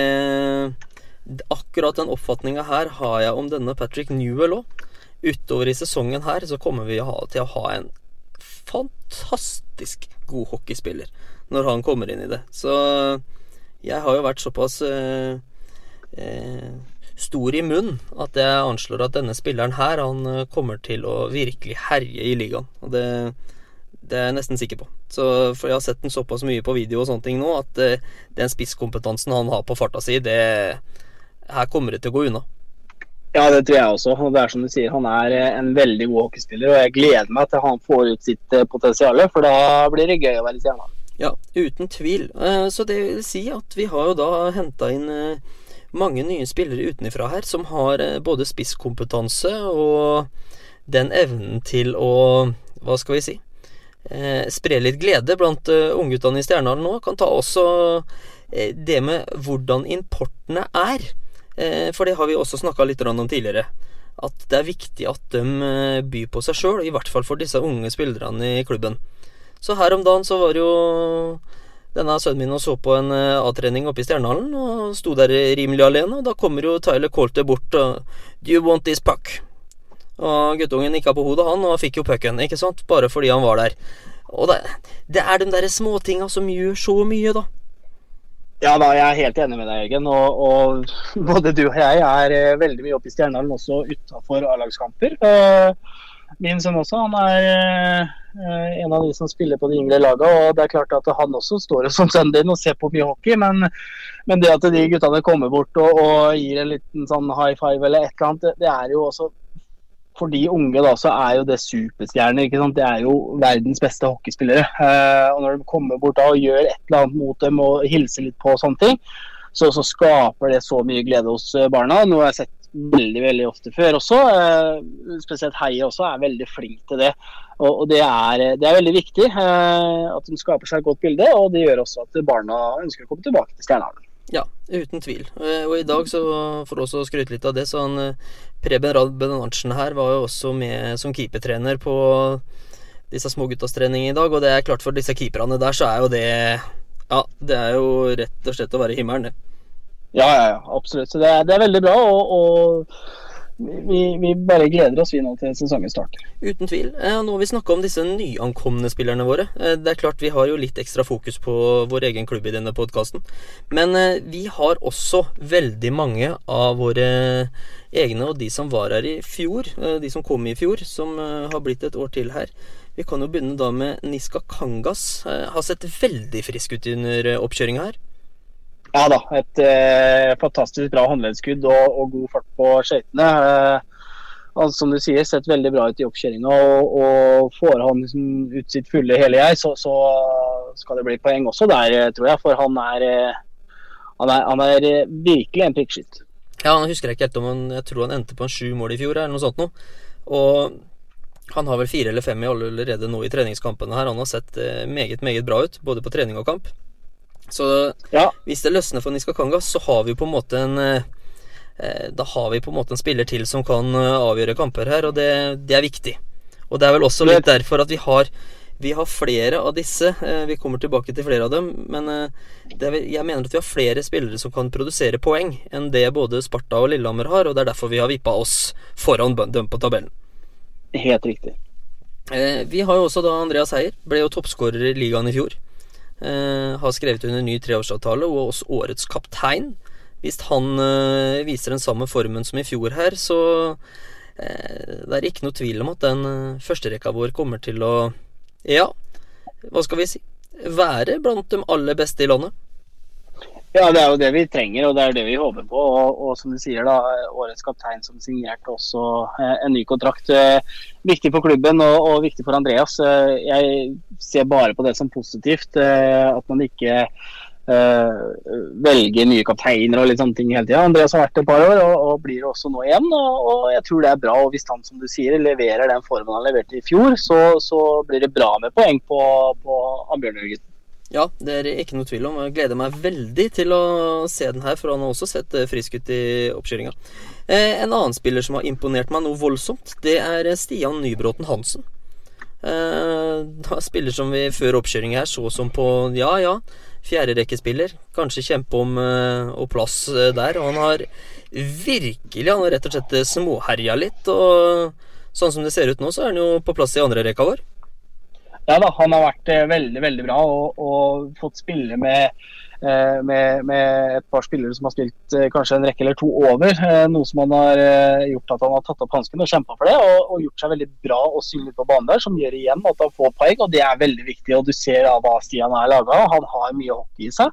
Akkurat den oppfatninga her har jeg om denne Patrick Newell òg. Utover i sesongen her så kommer vi til å ha en fantastisk god hockeyspiller når han kommer inn i det. Så jeg har jo vært såpass eh, eh, stor i munn at jeg anslår at denne spilleren her han eh, kommer til å virkelig herje i ligaen. Og det, det er jeg nesten sikker på. Så, for jeg har sett den såpass mye på video og sånne ting nå at eh, den spisskompetansen han har på farta si, det Her kommer det til å gå unna.
Ja, det tror jeg også. Og det er som du sier, Han er eh, en veldig god hockeyspiller, og jeg gleder meg til han får ut sitt eh, potensial, for da blir det gøy å være stjerne.
Ja, uten tvil. Eh, Så det vil si at vi har jo da henta inn mange nye spillere utenifra her som har både spisskompetanse og den evnen til å Hva skal vi si? Spre litt glede blant ungguttene i Stjernehallen nå. Kan ta også det med hvordan importene er. Eh, For det har vi også snakka litt om tidligere. At det er viktig at de eh, byr på seg sjøl, i hvert fall for disse unge spillerne i klubben. Så her om dagen så var jo denne sønnen min og så på en eh, A-trening oppe i Stjernehallen, og sto der rimelig alene, og da kommer jo Tyler Colter bort og Do you want this puck? Og guttungen nikka på hodet, han, og fikk jo pucken, ikke sant? Bare fordi han var der. Og det, det er de der småtinga som gjør så mye, da.
Ja da, jeg er helt enig med deg, Jørgen. Og, og både du og jeg er eh, veldig mye oppe i Stjernedalen, også utafor A-lagskamper. Eh, min sønn også, han er eh, en av de som spiller på de yngre lagene, og det er klart at han også står som sønnen din og ser på mye hockey, men, men det at de guttene kommer bort og, og gir en liten sånn high five eller et eller annet, det er jo også for de unge da, så er jo det superstjerner. ikke sant? Det er jo verdens beste hockeyspillere. Eh, og Når de kommer bort da og gjør et eller annet mot dem og hilser litt på og sånne ting, så, så skaper det så mye glede hos eh, barna. Noe jeg har sett veldig veldig ofte før også. Eh, spesielt Heie også er veldig flink til det. Og, og det, er, det er veldig viktig eh, at de skaper seg et godt bilde, og det gjør også at barna ønsker å komme tilbake til Stjernehagen.
Ja, uten tvil. Eh, Og i dag, så for også å skryte litt av det, så han eh, Preben Radben Arntzen her var jo også med som keepertrener på disse småguttas trening i dag, og det er klart for disse keeperne der, så er jo det Ja, det er jo rett og slett å være i himmelen, det.
Ja, ja, ja, absolutt. Så det det er veldig bra. og, og vi, vi bare gleder oss vi nå til sesongen starter.
Uten tvil. Eh, Nå har vi snakka om disse nyankomne spillerne våre. Eh, Det er klart vi har jo litt ekstra fokus på vår egen klubb i denne podkasten. Men eh, vi har også veldig mange av våre egne og de som var her i fjor, de som kom i fjor, som har blitt et år til her. Vi kan jo begynne da med Niska Kangas. Har sett veldig frisk ut under oppkjøringa her.
Ja da, et eh, fantastisk bra håndleddskudd og, og god fart på skøytene. Eh, altså, som du sier, sett veldig bra ut i oppkjøringa. Og, og får han liksom ut sitt fulle hele jeg, så, så skal det bli poeng også der, eh, tror jeg. For han er, eh, han er, han er eh, virkelig en prikkskytt.
Ja, han husker jeg ikke helt om han Jeg tror han endte på en sju mål i fjor, eller noe sånt noe. Og han har vel fire eller fem i allerede nå i treningskampene her. Han har sett meget, meget bra ut, både på trening og kamp. Så
Ja,
hvis det løsner for Niska Kanga, så har vi på en måte en eh, eh, Da har vi på en måte en spiller til som kan eh, avgjøre kamper her, og det, det er viktig. Og det er vel også litt derfor at vi har vi har flere av disse. Vi kommer tilbake til flere av dem. Men er, jeg mener at vi har flere spillere som kan produsere poeng enn det både Sparta og Lillehammer har, og det er derfor vi har vippa oss foran dem på tabellen.
helt riktig.
Vi har jo også da Andreas Heier. Ble jo toppskårer i ligaen i fjor. Eh, har skrevet under ny treårsavtale og også årets kaptein. Hvis han eh, viser den samme formen som i fjor her, så Eh, det er ikke noe tvil om at den førsterekka vår kommer til å Ja, hva skal vi si være blant de aller beste i landet.
Ja, det er jo det vi trenger, og det er det vi håper på. Og, og som du sier, da, årets kaptein som signerte også eh, en ny kontrakt. Eh, viktig for klubben og, og, viktig for Andreas. Eh, jeg ser bare på det som positivt. At man ikke velger nye kapteiner og litt sånne ting hele tida. Andreas har vært et par år og, og blir også nå igjen. Og, jeg tror det er bra. og Hvis han som du sier, leverer den formen han leverte i fjor, så, så blir det bra med poeng på, på Ambjørn Jørgen.
Ja, det er ikke noe tvil om. Jeg gleder meg veldig til å se den her, for han har også sett eh, frisk ut i oppkjøringa. Eh, en annen spiller som har imponert meg noe voldsomt, det er Stian Nybråten Hansen. Eh, da spiller som vi før oppkjøringa her så som på ja, ja, fjerderekkespiller. Kanskje kjempe om, og plass der. Og han har virkelig Han har rett og slett småherja litt. Og sånn som det ser ut nå, så er han jo på plass i andre rekka vår.
Ja da, han har vært eh, veldig veldig bra og, og fått spille med, eh, med, med, et par spillere som har spilt eh, kanskje en rekke eller to over. Noe som han har gjort at han har tatt opp hansken og kjempa for det. Og, og, gjort seg veldig bra og synlig på banen der, som gjør igjen at han får poeng. og Det er veldig viktig. og Du ser av hva Stian er laga. Han har mye hockey i seg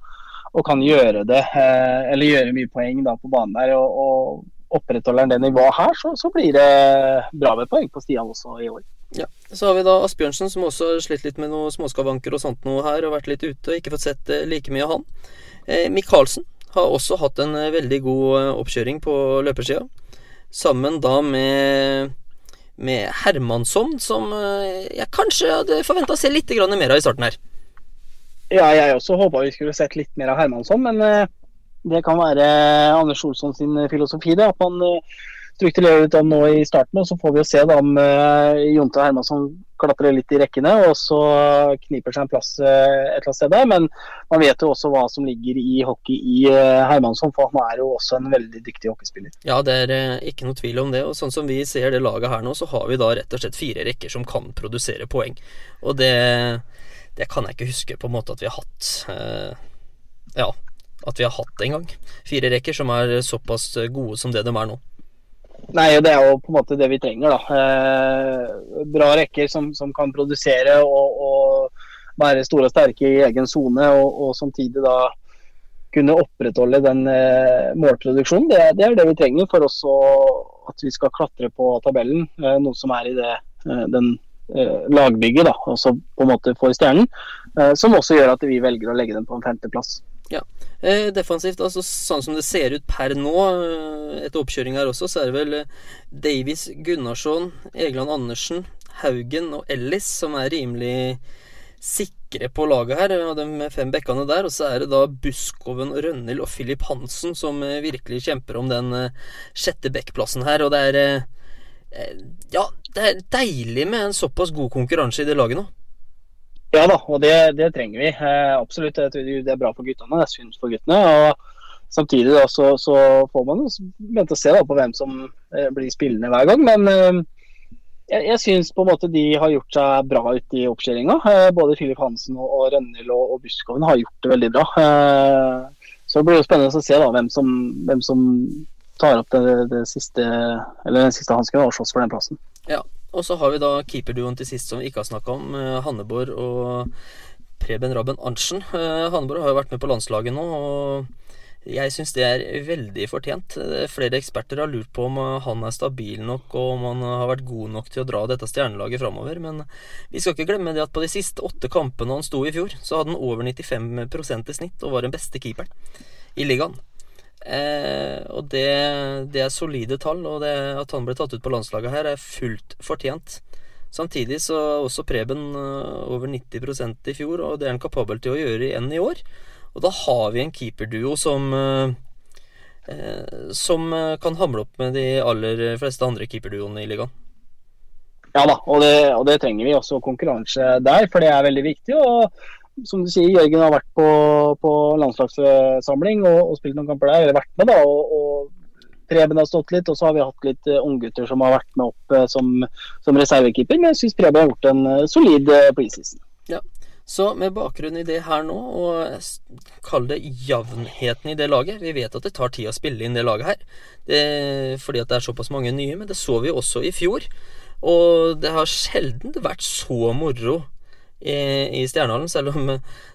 og kan gjøre det, eller gjøre mye poeng da på banen der. og, og opprettholder han det nivået her, så, så blir det bra med poeng på Stian også i år.
Ja, Så har vi da Asbjørnsen, som også har slitt litt med noen småskavanker og sånt noe her, og vært litt ute og ikke fått sett eh, like mye av han. Eh, Michaelsen har også hatt en eh, veldig god eh, oppkjøring på løpersida. Sammen da med, med Hermansson, som jeg kanskje hadde forventa å se litt mer av i starten her.
Ja, jeg også håpa vi skulle sett litt mer av Hermansson, men det kan være Anders Olsson sin filosofi, det. At man strukturerer ut dem nå i starten, og så får vi jo se da om uh, Jonte Hermansson klatrer litt i rekkene og så kniper seg en plass uh, et eller annet sted der. Men man vet jo også hva som ligger i hockey i uh, Hermansson, for han er jo også en veldig dyktig hockeyspiller.
Ja, det er ikke noe tvil om det. Og sånn som vi ser det laget her nå, så har vi da rett og slett fire rekker som kan produsere poeng. Og det, det kan jeg ikke huske på en måte at vi har hatt. ja, at vi har hatt en gang. Fire rekker som er såpass gode som det de er nå.
Nei, Det er jo på en måte det vi trenger. da. Eh, bra rekker som, som kan produsere og, og, være store og sterke i egen sone, og, og, samtidig da kunne opprettholde den eh, målproduksjonen. Det, det, er det vi trenger for også at vi skal klatre på tabellen. Eh, noe som er i det, den lagbygget, da, også på en måte for stjernen. Som også gjør at vi velger å legge den på en femteplass.
Ja. Eh, defensivt, altså sånn som det ser ut per nå, eh, etter oppkjøring her også, så er det vel eh, Davies, Gunnarsson, Egeland Andersen, Haugen og Ellis som er rimelig sikre på laget her, av de fem bekkene der. Og så er det da Buskoven, Rønhild og Filip Hansen som virkelig kjemper om den sjette bekkplassen her. Og det er Ja, det er deilig med en såpass god konkurranse i det laget nå.
Ja da, og det, det trenger vi. Eh, absolutt. Det er bra for guttene. Det er synd for guttene. og Samtidig da, så, så får man vente og se da, på hvem som eh, blir spillende hver gang. Men eh, jeg, jeg syns på en måte de har gjort seg bra ute i oppkjøringa. Eh, både Filip Hansen og, og Rønnhild og, og Buskoven har gjort det veldig bra. Eh, så det blir jo spennende å se da, hvem som, hvem som tar opp det, det siste, eller den siste hansken og slåss for den plassen.
Ja, og så har vi da keeperduoen til sist som vi ikke har snakka om. Eh, Hanneborg og Preben Rabben Arntzen. Eh, Hanneborg har jo vært med på landslaget nå. og jeg syns det er veldig fortjent. Flere eksperter har lurt på om han er stabil nok, og om han har vært god nok til å dra dette stjernelaget framover. Men vi skal ikke glemme det at på de siste åtte kampene han sto i fjor, så hadde han over 95 i snitt og var den beste keeperen i ligaen. Eh, og det, det, er solide tall, og det, at han ble tatt ut på landslaget her, er fullt fortjent. Samtidig så er også Preben uh, over 90% i fjor, og det er han kapabel til å gjøre igjen i år. Og da har vi en keeperduo som uh, uh, som kan hamle opp med de aller fleste andre keeperduoene i ligaen.
Ja da, og det, og det, trenger vi også konkurranse der, for det er veldig viktig. Og som du sier, Jørgen har vært på, på landslagssamling og, og, spilt noen kamper der, eller vært med, da. og, og Preben har stått litt, og så har vi hatt litt uh, unggutter som har vært med opp uh, som, som reservekeeper. Men jeg syns Preben har gjort en uh, solid preseason.
Ja. Så med bakgrunn i det her nå, og kall det jevnheten i det laget Vi vet at det tar tid å spille inn det laget her, det, fordi at det er såpass mange nye, men det så vi også i fjor. Og det har sjelden vært så moro i, i Stjernehallen, selv om,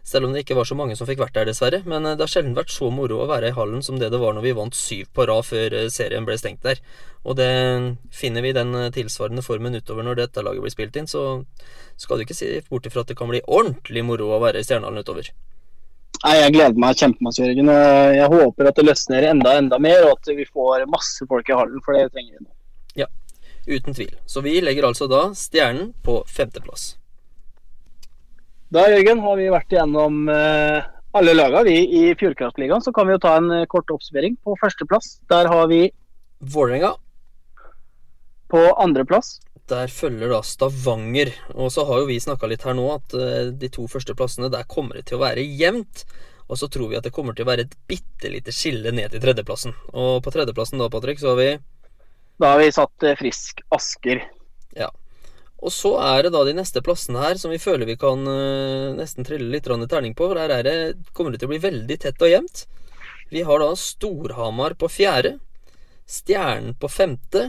selv om det ikke var så mange som fikk vært der, dessverre. Men eh, det har sjelden vært så moro å være i hallen som det det var når vi vant syv på rad før eh, serien ble stengt der. Og det finner vi den eh, tilsvarende formen utover når dette laget blir spilt inn, så skal du ikke si bort ifra at det kan bli ordentlig moro å være i Stjernehallen utover.
Nei, Jeg gleder meg kjempemasse, Jørgen. Jeg håper at det løsner enda enda mer, og at vi får masse folk i hallen, for det trenger vi nå.
Ja, Uten tvil. Så vi legger altså da Stjernen på femteplass.
Da Jørgen, har vi vært igjennom eh, alle lagene vi i Fjordkraftligaen. Så kan vi jo ta en eh, kort oppsummering. På førsteplass der har vi
Vålerenga.
på andreplass
Der følger da Stavanger. Og så har jo vi snakka litt her nå at eh, de to første plassene, der kommer det til å være jevnt. Og så tror vi at det kommer til å være et bitte lite skille ned til tredjeplassen. Og på tredjeplassen da, Patrick, så har vi
Da har vi satt Frisk Asker.
Og så er det da de neste plassene her som vi føler vi kan uh, nesten trille litt i terning på. For her er det, kommer det til å bli veldig tett og jevnt. Vi har da Storhamar på fjerde, Stjernen på femte,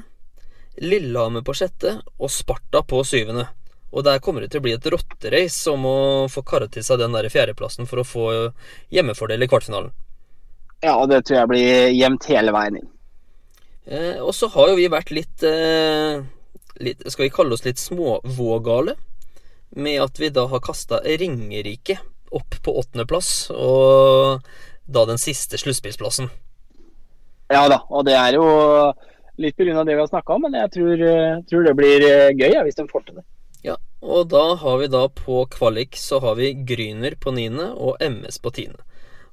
Lillehammer på sjette og Sparta på syvende. Og der kommer det til å bli et rotterace om å få karre til seg den der fjerdeplassen for å få hjemmefordel i kvartfinalen.
Ja, det tror jeg blir jevnt hele veien inn.
Eh, og så har jo vi vært litt, eh, litt Skal vi kalle oss litt småvågale? Med at vi da har kasta Ringerike opp på åttendeplass, og da den siste sluttspillsplassen.
Ja da, og det er jo litt pga. det vi har snakka om, men jeg tror, eh, tror det blir eh, gøy ja, hvis de får til det.
Ja, og da har vi da på kvalik så har vi Gryner på niende og MS på tiende.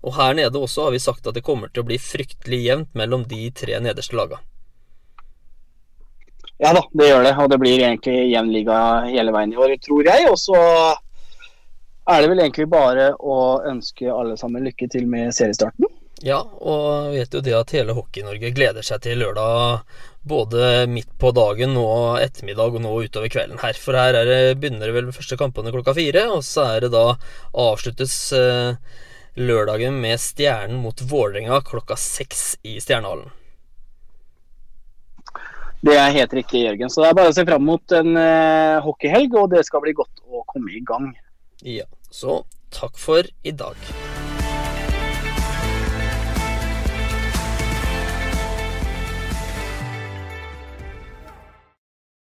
Og her nede også har vi sagt at det kommer til å bli fryktelig jevnt mellom de tre nederste laga.
Ja da, det gjør det. Og det blir egentlig jevn liga hele veien i år, tror jeg. Og så er det vel egentlig bare å ønske alle sammen lykke til med seriestarten.
Ja, og vet jo det at hele Hockey-Norge gleder seg til lørdag både midt på dagen og ettermiddag og nå utover kvelden her. For her er det, begynner det vel første kampene klokka fire, og så er det da avsluttes eh, lørdagen med Stjernen mot Vålerenga klokka seks i Stjernehallen.
Det er helt riktig, Jørgen. Så det er bare å se fram mot en uh, hockeyhelg, og det skal bli godt å komme i gang.
Ja, så takk for i dag.